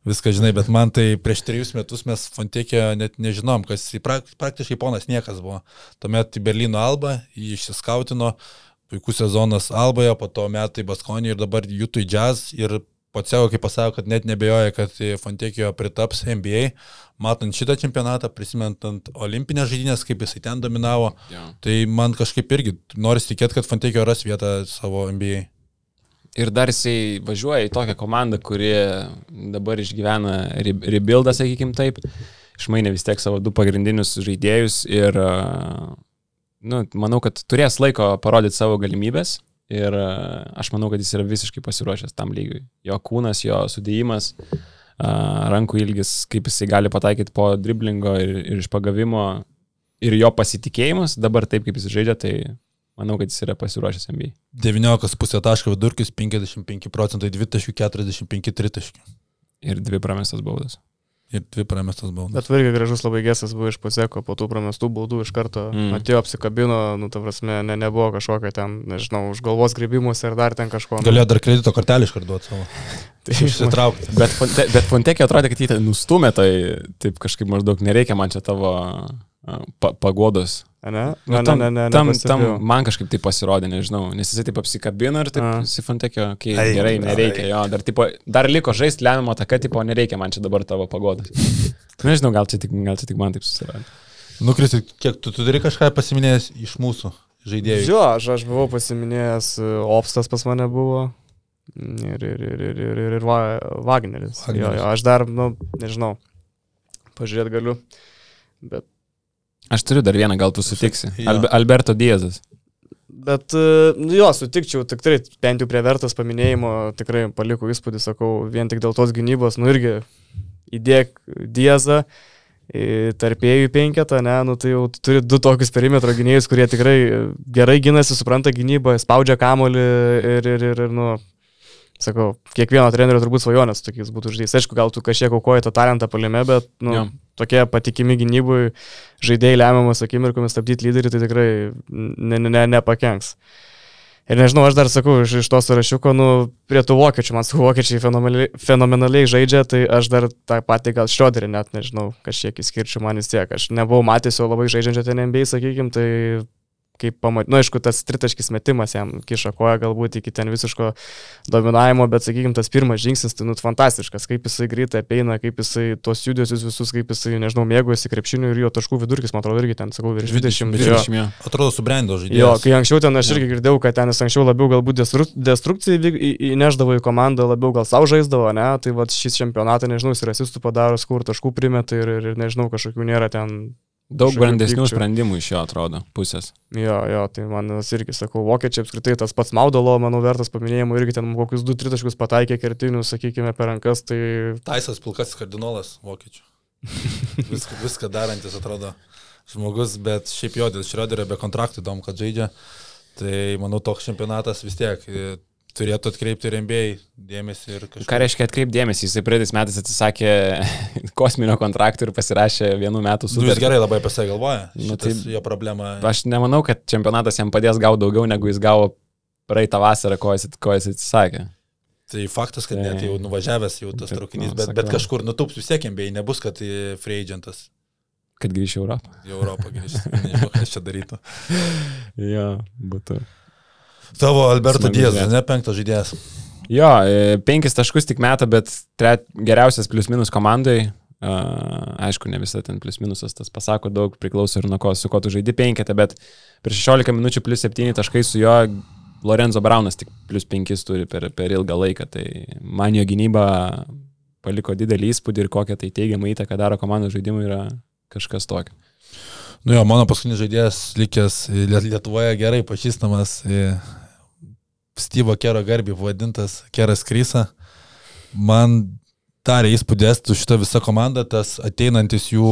viską žinai, bet man tai prieš trejus metus mes Fontekio net nežinom, kas praktiškai ponas niekas buvo. Tuomet į Berlyno Albą jį išsiskautino, puikus sezonas Alboje, po to metai Baskonį ir dabar į jazz ir pats savo, kaip pasako, kad net nebejoja, kad Fontekio pritaps NBA. Matant šitą čempionatą, prisimentant olimpinės žaidynės, kaip jisai ten dominavo, Jo. tai man kažkaip irgi noris tikėti, kad Fontekio ras vietą savo NBA. Ir dar jisai važiuoja į tokią komandą, kuri dabar išgyvena re- rebuildą, sakykim taip. Išmainė vis tiek savo du pagrindinius žaidėjus ir, a, nu, manau, kad turės laiko parodyti savo galimybės. Ir a, aš manau, kad jis yra visiškai pasiruošęs tam lygiui. Jo kūnas, jo sudėjimas, a, rankų ilgis, kaip jisai gali pataikyti po driblingo ir, ir iš pagavimo. Ir jo pasitikėjimas, dabar taip kaip jis žaidžia, tai manau, kad jis yra pasiruošęs NBA. 19,5 taško vidurkis, 55 procentai, 2 taškų, 45 tritaškių. Ir dvi pramestas baudas. Ir dvi pramestas baudas. Bet irgi gražus labai gestas buvo iš paseko, po tų pramestų baudų iš karto Mm. atėjo, apsikabino, nu, ta prasme, ne, nebuvo kažkokio ten, nežinau, už galvos gribimus ir dar ten kažko. nu, Galėjo dar kredito kortelį iškarduoti savo. tai, Išsitraukti. Bet, bet Fontekė atrodė, kad jį ten nustumė, tai taip kažkaip maždaug nereikia man čia tavo pa, pagodos. Ne, Nu, ne, tam, ne, ne, ne, tam, tam man kažkaip tai pasirodė, nežinau, nes jisai taip apsikabino ir taip A. si Fontekio, kai Ai, gerai, nereikia jo, dar, tipo, dar liko žaisti lemiamą taką, tipo, nereikia man čia dabar tavo pagodos. Nežinau, gal čia tik, gal čia tik man taip susirodė. Nukristi, kiek tu, tu turi kažką pasiminėjęs iš mūsų žaidėjų. Jo, aš, aš buvau pasiminėjęs, e, Opstas pas mane buvo. Ir, ir, ir, ir, ir, ir, ir Va- Wagneris. Wagneris. Jo, jo, aš dar, nu, nežinau, pažiūrėti galiu. Bet, Aš turiu dar vieną, gal tu sutiksi. Albe, Alberto Diezas. bet e, nu, jo, sutikčiau, tikrai, bent jau prie vertas paminėjimo, tikrai paliko įspūdį, sakau, vien tik dėl tos gynybos, nu irgi įdėk Diezą. į Tarpėjų penketą, ne, nu tai jau tu turi du tokius perimetro gynėjus, kurie tikrai gerai gynasi, supranta gynybą, spaudžia kamolį ir, ir, ir, ir nu, sakau, kiekvieno trenerio turbūt svajonės tokiais būtų žaidėjais. Aišku, gal tu kažkiek aukoji tą talentą palime, bet nu, Jo. tokie patikimi gynybui žaidėjai lemiamas akimirkomis stabdyti lyderį, tai tikrai ne, ne, ne, nepakenks. Ir nežinau, aš dar sakau, iš, iš to sąrašiuko, nu, prie tų vokiečių, man su vokiečiai fenomenaliai, fenomenaliai žaidžia, tai aš dar tą patį gal šrioderį net nežinau, kažkiek įskirčiau man vis tiek. Aš nebuvau matęs jo labai žaidžiančio ten NBA, sakykim, tai kaip pamatyti, nu, aišku, tas tritaškis metimas jam kiša koją galbūt iki ten visiško dominavimo, bet, sakykim, tas pirmas žingsnis, tai, nu, fantastiškas, kaip jisai greitai apeina, kaip jisai tuos judesius visus, kaip jisai, nežinau, mėgojasi krepšiniu ir jo taškų vidurkis, man atrodo, irgi ten, sakau, virš 20. 20, jo. 20 jo. Atrodo, subrendo žaidėjas. Jo, kai anksčiau ten aš irgi girdėjau, kad ten jis anksčiau labiau galbūt destru- destrukciją įneždavo į komandą, labiau gal savo žaisdavo, ne, tai va šis čempionatą, nežinau, jis ir asistų padaro, skur taškų primeta ir, ir, ir nežinau, kažkokių nėra ten Daug brandesnių pykčių. sprendimų iš jo atrodo pusės. Jo, jo, tai man irgi sakau, vokiečiai apskritai tas pats Maudalo, manau, vertas paminėjimo, irgi ten kokius 2-3 taškus pataikė kertinių, sakykime, per rankas, tai Taisas pilkasis kardinolas vokiečių. Viską, viską darantis atrodo žmogus, bet šiaip jo dėl Šrioderio be kontraktų įdomu, kad žaidžia. Tai manau, toks čempionatas vis tiek turėtų atkreipti rembėjai dėmesį ir kažką. Ką reiškia atkreipdėmėsi, jisai praeitais metais atsisakė kosminio kontrakto ir pasirašė vienų metų Nu, jis sutartį. gerai labai apie save galvoja. Nu, tai jo problema. Aš nemanau, kad čempionatas jam padės gauti daugiau, negu jis gavo praeitą vasarą, ko jis, ko jis atsisakė. Tai faktas, kad Tai- net jau nuvažiavęs jau tas Bet, traukinys, nu, bet, bet sakau. kažkur nutups vis tiek MBA, nebus, kad e, free agentas Kad grįžtų į Europą. į Europą grįžtų. Nežinau, kas čia darytų. Jo, būtų. Tavo Alberto Diezas, ne penktas žaidėjas. Jo, e, penkis taškus tik meta, bet tret, geriausias plius minus komandai. Uh, aišku, ne visą ten plius minusas tas pasako daug, priklauso ir nuo ko, su ko tu žaidži penketą, bet per 16 minučių plus 7 taškai su jo Lorenzo Braunas tik plus 5 turi per, per ilgą laiką. Tai man jo gynyba paliko didelį įspūdį ir kokią tai teigiamą įtaką daro komandos žaidimui yra kažkas tokio. Nu jo, mano paskutinis žaidėjas likęs Liet- Lietuvoje gerai pažįstamas. Stevo Kero garbi vadintas Keras Krysa. Man darė įspūdės su šita visa komanda, tas ateinantis jų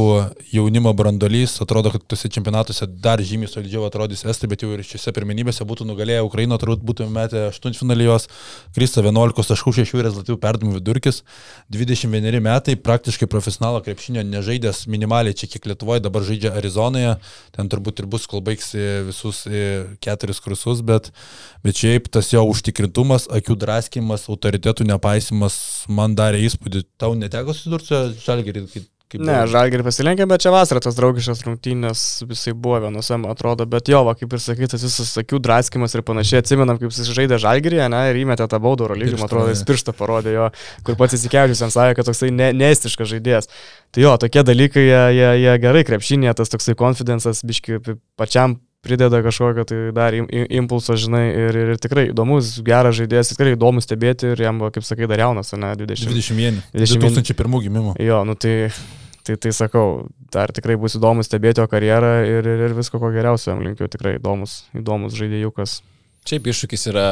jaunimo brandolys, atrodo, kad tuose čempionatuose dar žymiai solidžiau atrodys Estai, bet jau ir šiuose pirmenybėse būtų nugalėję Ukrainą, turbūt būtų metę aštuntfinalijos, Krysta 11 taškų 6 rezultatyvų perdavimų vidurkis, 21 metai, praktiškai profesionalo krepšinio nežaidęs minimaliai čia kiek Lietuvoje, dabar žaidžia Arizonoje, ten turbūt ir bus, kol baigs e, visus e, keturis kursus, bet, bet šiaip tas jo užtikrintumas, akių draskimas, autoritetų nepaisimas man darė įspūdį. Tau neteko susidurti su žalgerį? Kaip, Ne, žalgerį pasilenkė, bet čia vasarą tas draugiškas rungtynės visai buvo vienose, man atrodo, bet jo, va, kaip ir sakytas, visas akių draskimas ir panašiai, atsimenam, kaip jis žaidė žalgerį, ne, ir įmetė tą baudą oro lygį, man atrodo, jis pirštą parodė jo, kur pats įsikeičius ant sakė, kad toksai ne, neestiškas žaidėjas. Tai jo, tokie dalykai, jie, jie, jie gerai krepšinėje, tas toksai konfidencas, biški pačiam prideda kažkokio tai dar im- im- impulso, žinai, ir, ir, tikrai įdomus, geras žaidėjas, tikrai įdomu stebėti ir jam, kaip sakai, dar jaunas, ne, 20. 21. 21. 2001 gimimo. Jo, nu tai, tai, tai sakau, dar tikrai bus įdomu stebėti jo karjerą ir, ir, ir visko ko geriausio jam linkiu, tikrai įdomus, įdomus žaidėjukas. Šiaip iššūkis yra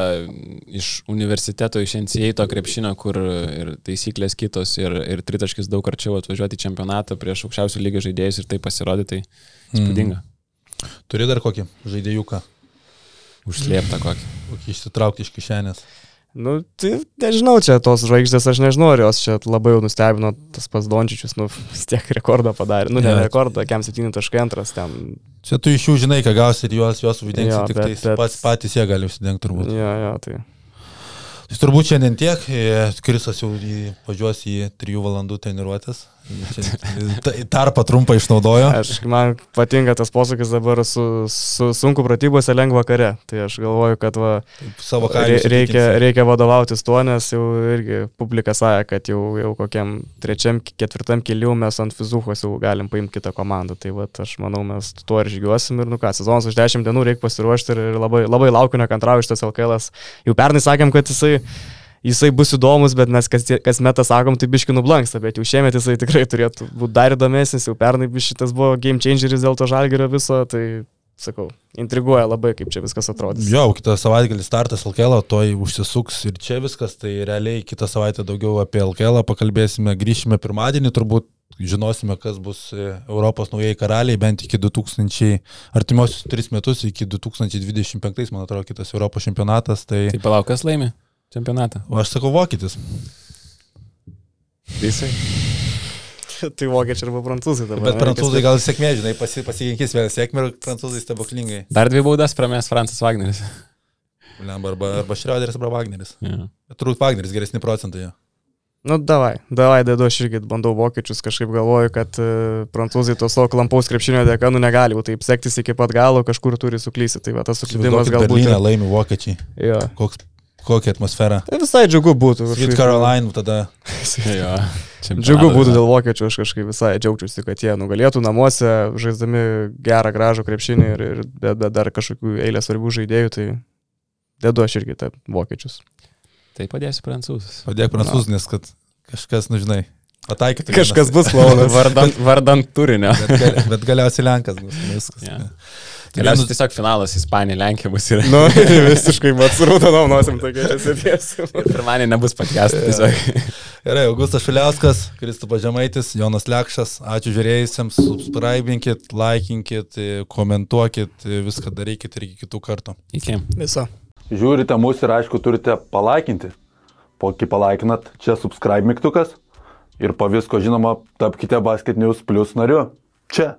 iš universiteto, iš NCA to krepšinio, kur ir taisyklės kitos, ir, ir tritaškis daug arčiau atvažiuoti į čempionatą prieš aukščiausių lygio žaidėjus ir tai pasirodyti, tai įspūdinga. Mm. Turi dar kokį žaidėjuką, Užslėpta kokį. kokį išsitraukti iš kišenės. Nu, tai nežinau, čia tos žvaigždės, aš nežinau, ar jos čia labai jau nustebino tas pas Dončičius, nu, vis tiek rekordą padarė. Nu, ne Jo. rekordą, kiam 7.2 ten. Čia tu iš jų žinai, ką gausi ir juos, juos uždengsi, Jo, tik bet- tais bet- pats, patys jie gali užsidengti turbūt. Jo, jo, tai. Tai turbūt šiandien tiek, e, Krisas jau į- važiuos į 3 valandų treniruotės. Ta- Tarpą trumpą išnaudojo. Aš, man patinka tas posakis dabar su, su sunku pratybose lengva kare. Tai aš galvoju, kad va, Savo kailį. reikia, reikia vadovautis tuo, nes jau irgi publika sąja, kad jau, jau kokiam trečiam, ketvirtam keliu mes ant fizuhos jau galim paimti kitą komandą. Tai va, aš manau, mes tuo ir žygiuosim ir, nu ką, sezonas už 10 dienų reikia pasiruošti ir, ir labai, labai laukiu, nekantrauju šitas LKL. Jau pernai sakėm, kad jisai, jisai bus įdomus, bet mes kas, kas metą sakom, tai biški nublanksta, bet jau šiemet jisai tikrai turėtų būti dar įdomesnis, jau pernai šitas buvo game changeris dėl to žalgerio viso, tai sakau, intriguoja labai, kaip čia viskas atrodys. Jo, kitą savaitgalį startas LKL, toj užsisuks ir čia viskas, tai realiai kitą savaitę daugiau apie LKL pakalbėsime, grįšime pirmadienį, turbūt žinosime, kas bus e, Europos naujai karaliai, bent iki 2000, artimiausius 3 metus, iki 2025, man atrodo, kitas Europos čempionatas, tai... Tai palauk, kas laimi čempionatą? O aš sakau, vokietis. Tai jisai. tai vokiečiai arba prancūzai dabar. Bet prancūzai gal sėkmė, žinai, pasi, pasiginkis vėl sėkmę ir prancūzai stebuklingai. Dar dvi baudas pramės Francis Wagneris. Lemba, arba, arba Šrioderis, arba Wagneris. Ja. Bet turbūt Wagneris geresni procentai. jo. Nu, davai, davai, dedu, aš irgi bandau vokiečius, kažkaip galvoju, kad uh, prancūzai to savo klampaus krepšinio dėka, nu negali taip sektis iki pat galo, kažkur turi suklysti. Tai va, tas suklydimas galbūt. Berlyne laimi vokiečiai. Jo. Koks, kokia atmosfera. Tai visai džiugu būtų. Sweet Caroline, tada jo. Džiugu būtų dėl vokiečių, aš kažkaip visai džiaugčiausi, kad jie nugalėtų namuose, žaisdami gerą, gražų krepšinį ir, ir be, be dar kažkokių eilės svarbių žaidėjų, tai dedu aš irgi tą vokiečius. Tai padėsiu prancūzus. padėk prancūzų, nes kad kažkas, nu žinai, Pataikyti. Kažkas bus klaunas. Vardant, vardant turinio. Bet, gal, bet galiausiai Lenkas bus. Viskas. Ja. Yeah. Galiausiai tiesiog finalas Ispanija, Lenkija bus ir... Nu, visiškai matsrūto naudosim tokia. Ir pirmadienį nebus podcast tiesiog. Gerai, Augustas Šiliauskas, Kristupas Žemaitis, Jonas Lekšas, ačiū žiūrėjusiems, subscribinkit, laikinkit, komentuokit, viską darykit ir iki kitų kartų. Iki. Viso. Žiūrite mus ir aišku turite palaikinti. Po kai palaikinat, čia subscribe mygtukas ir po visko žinoma tapkite Basket News Plus nariu. Čia.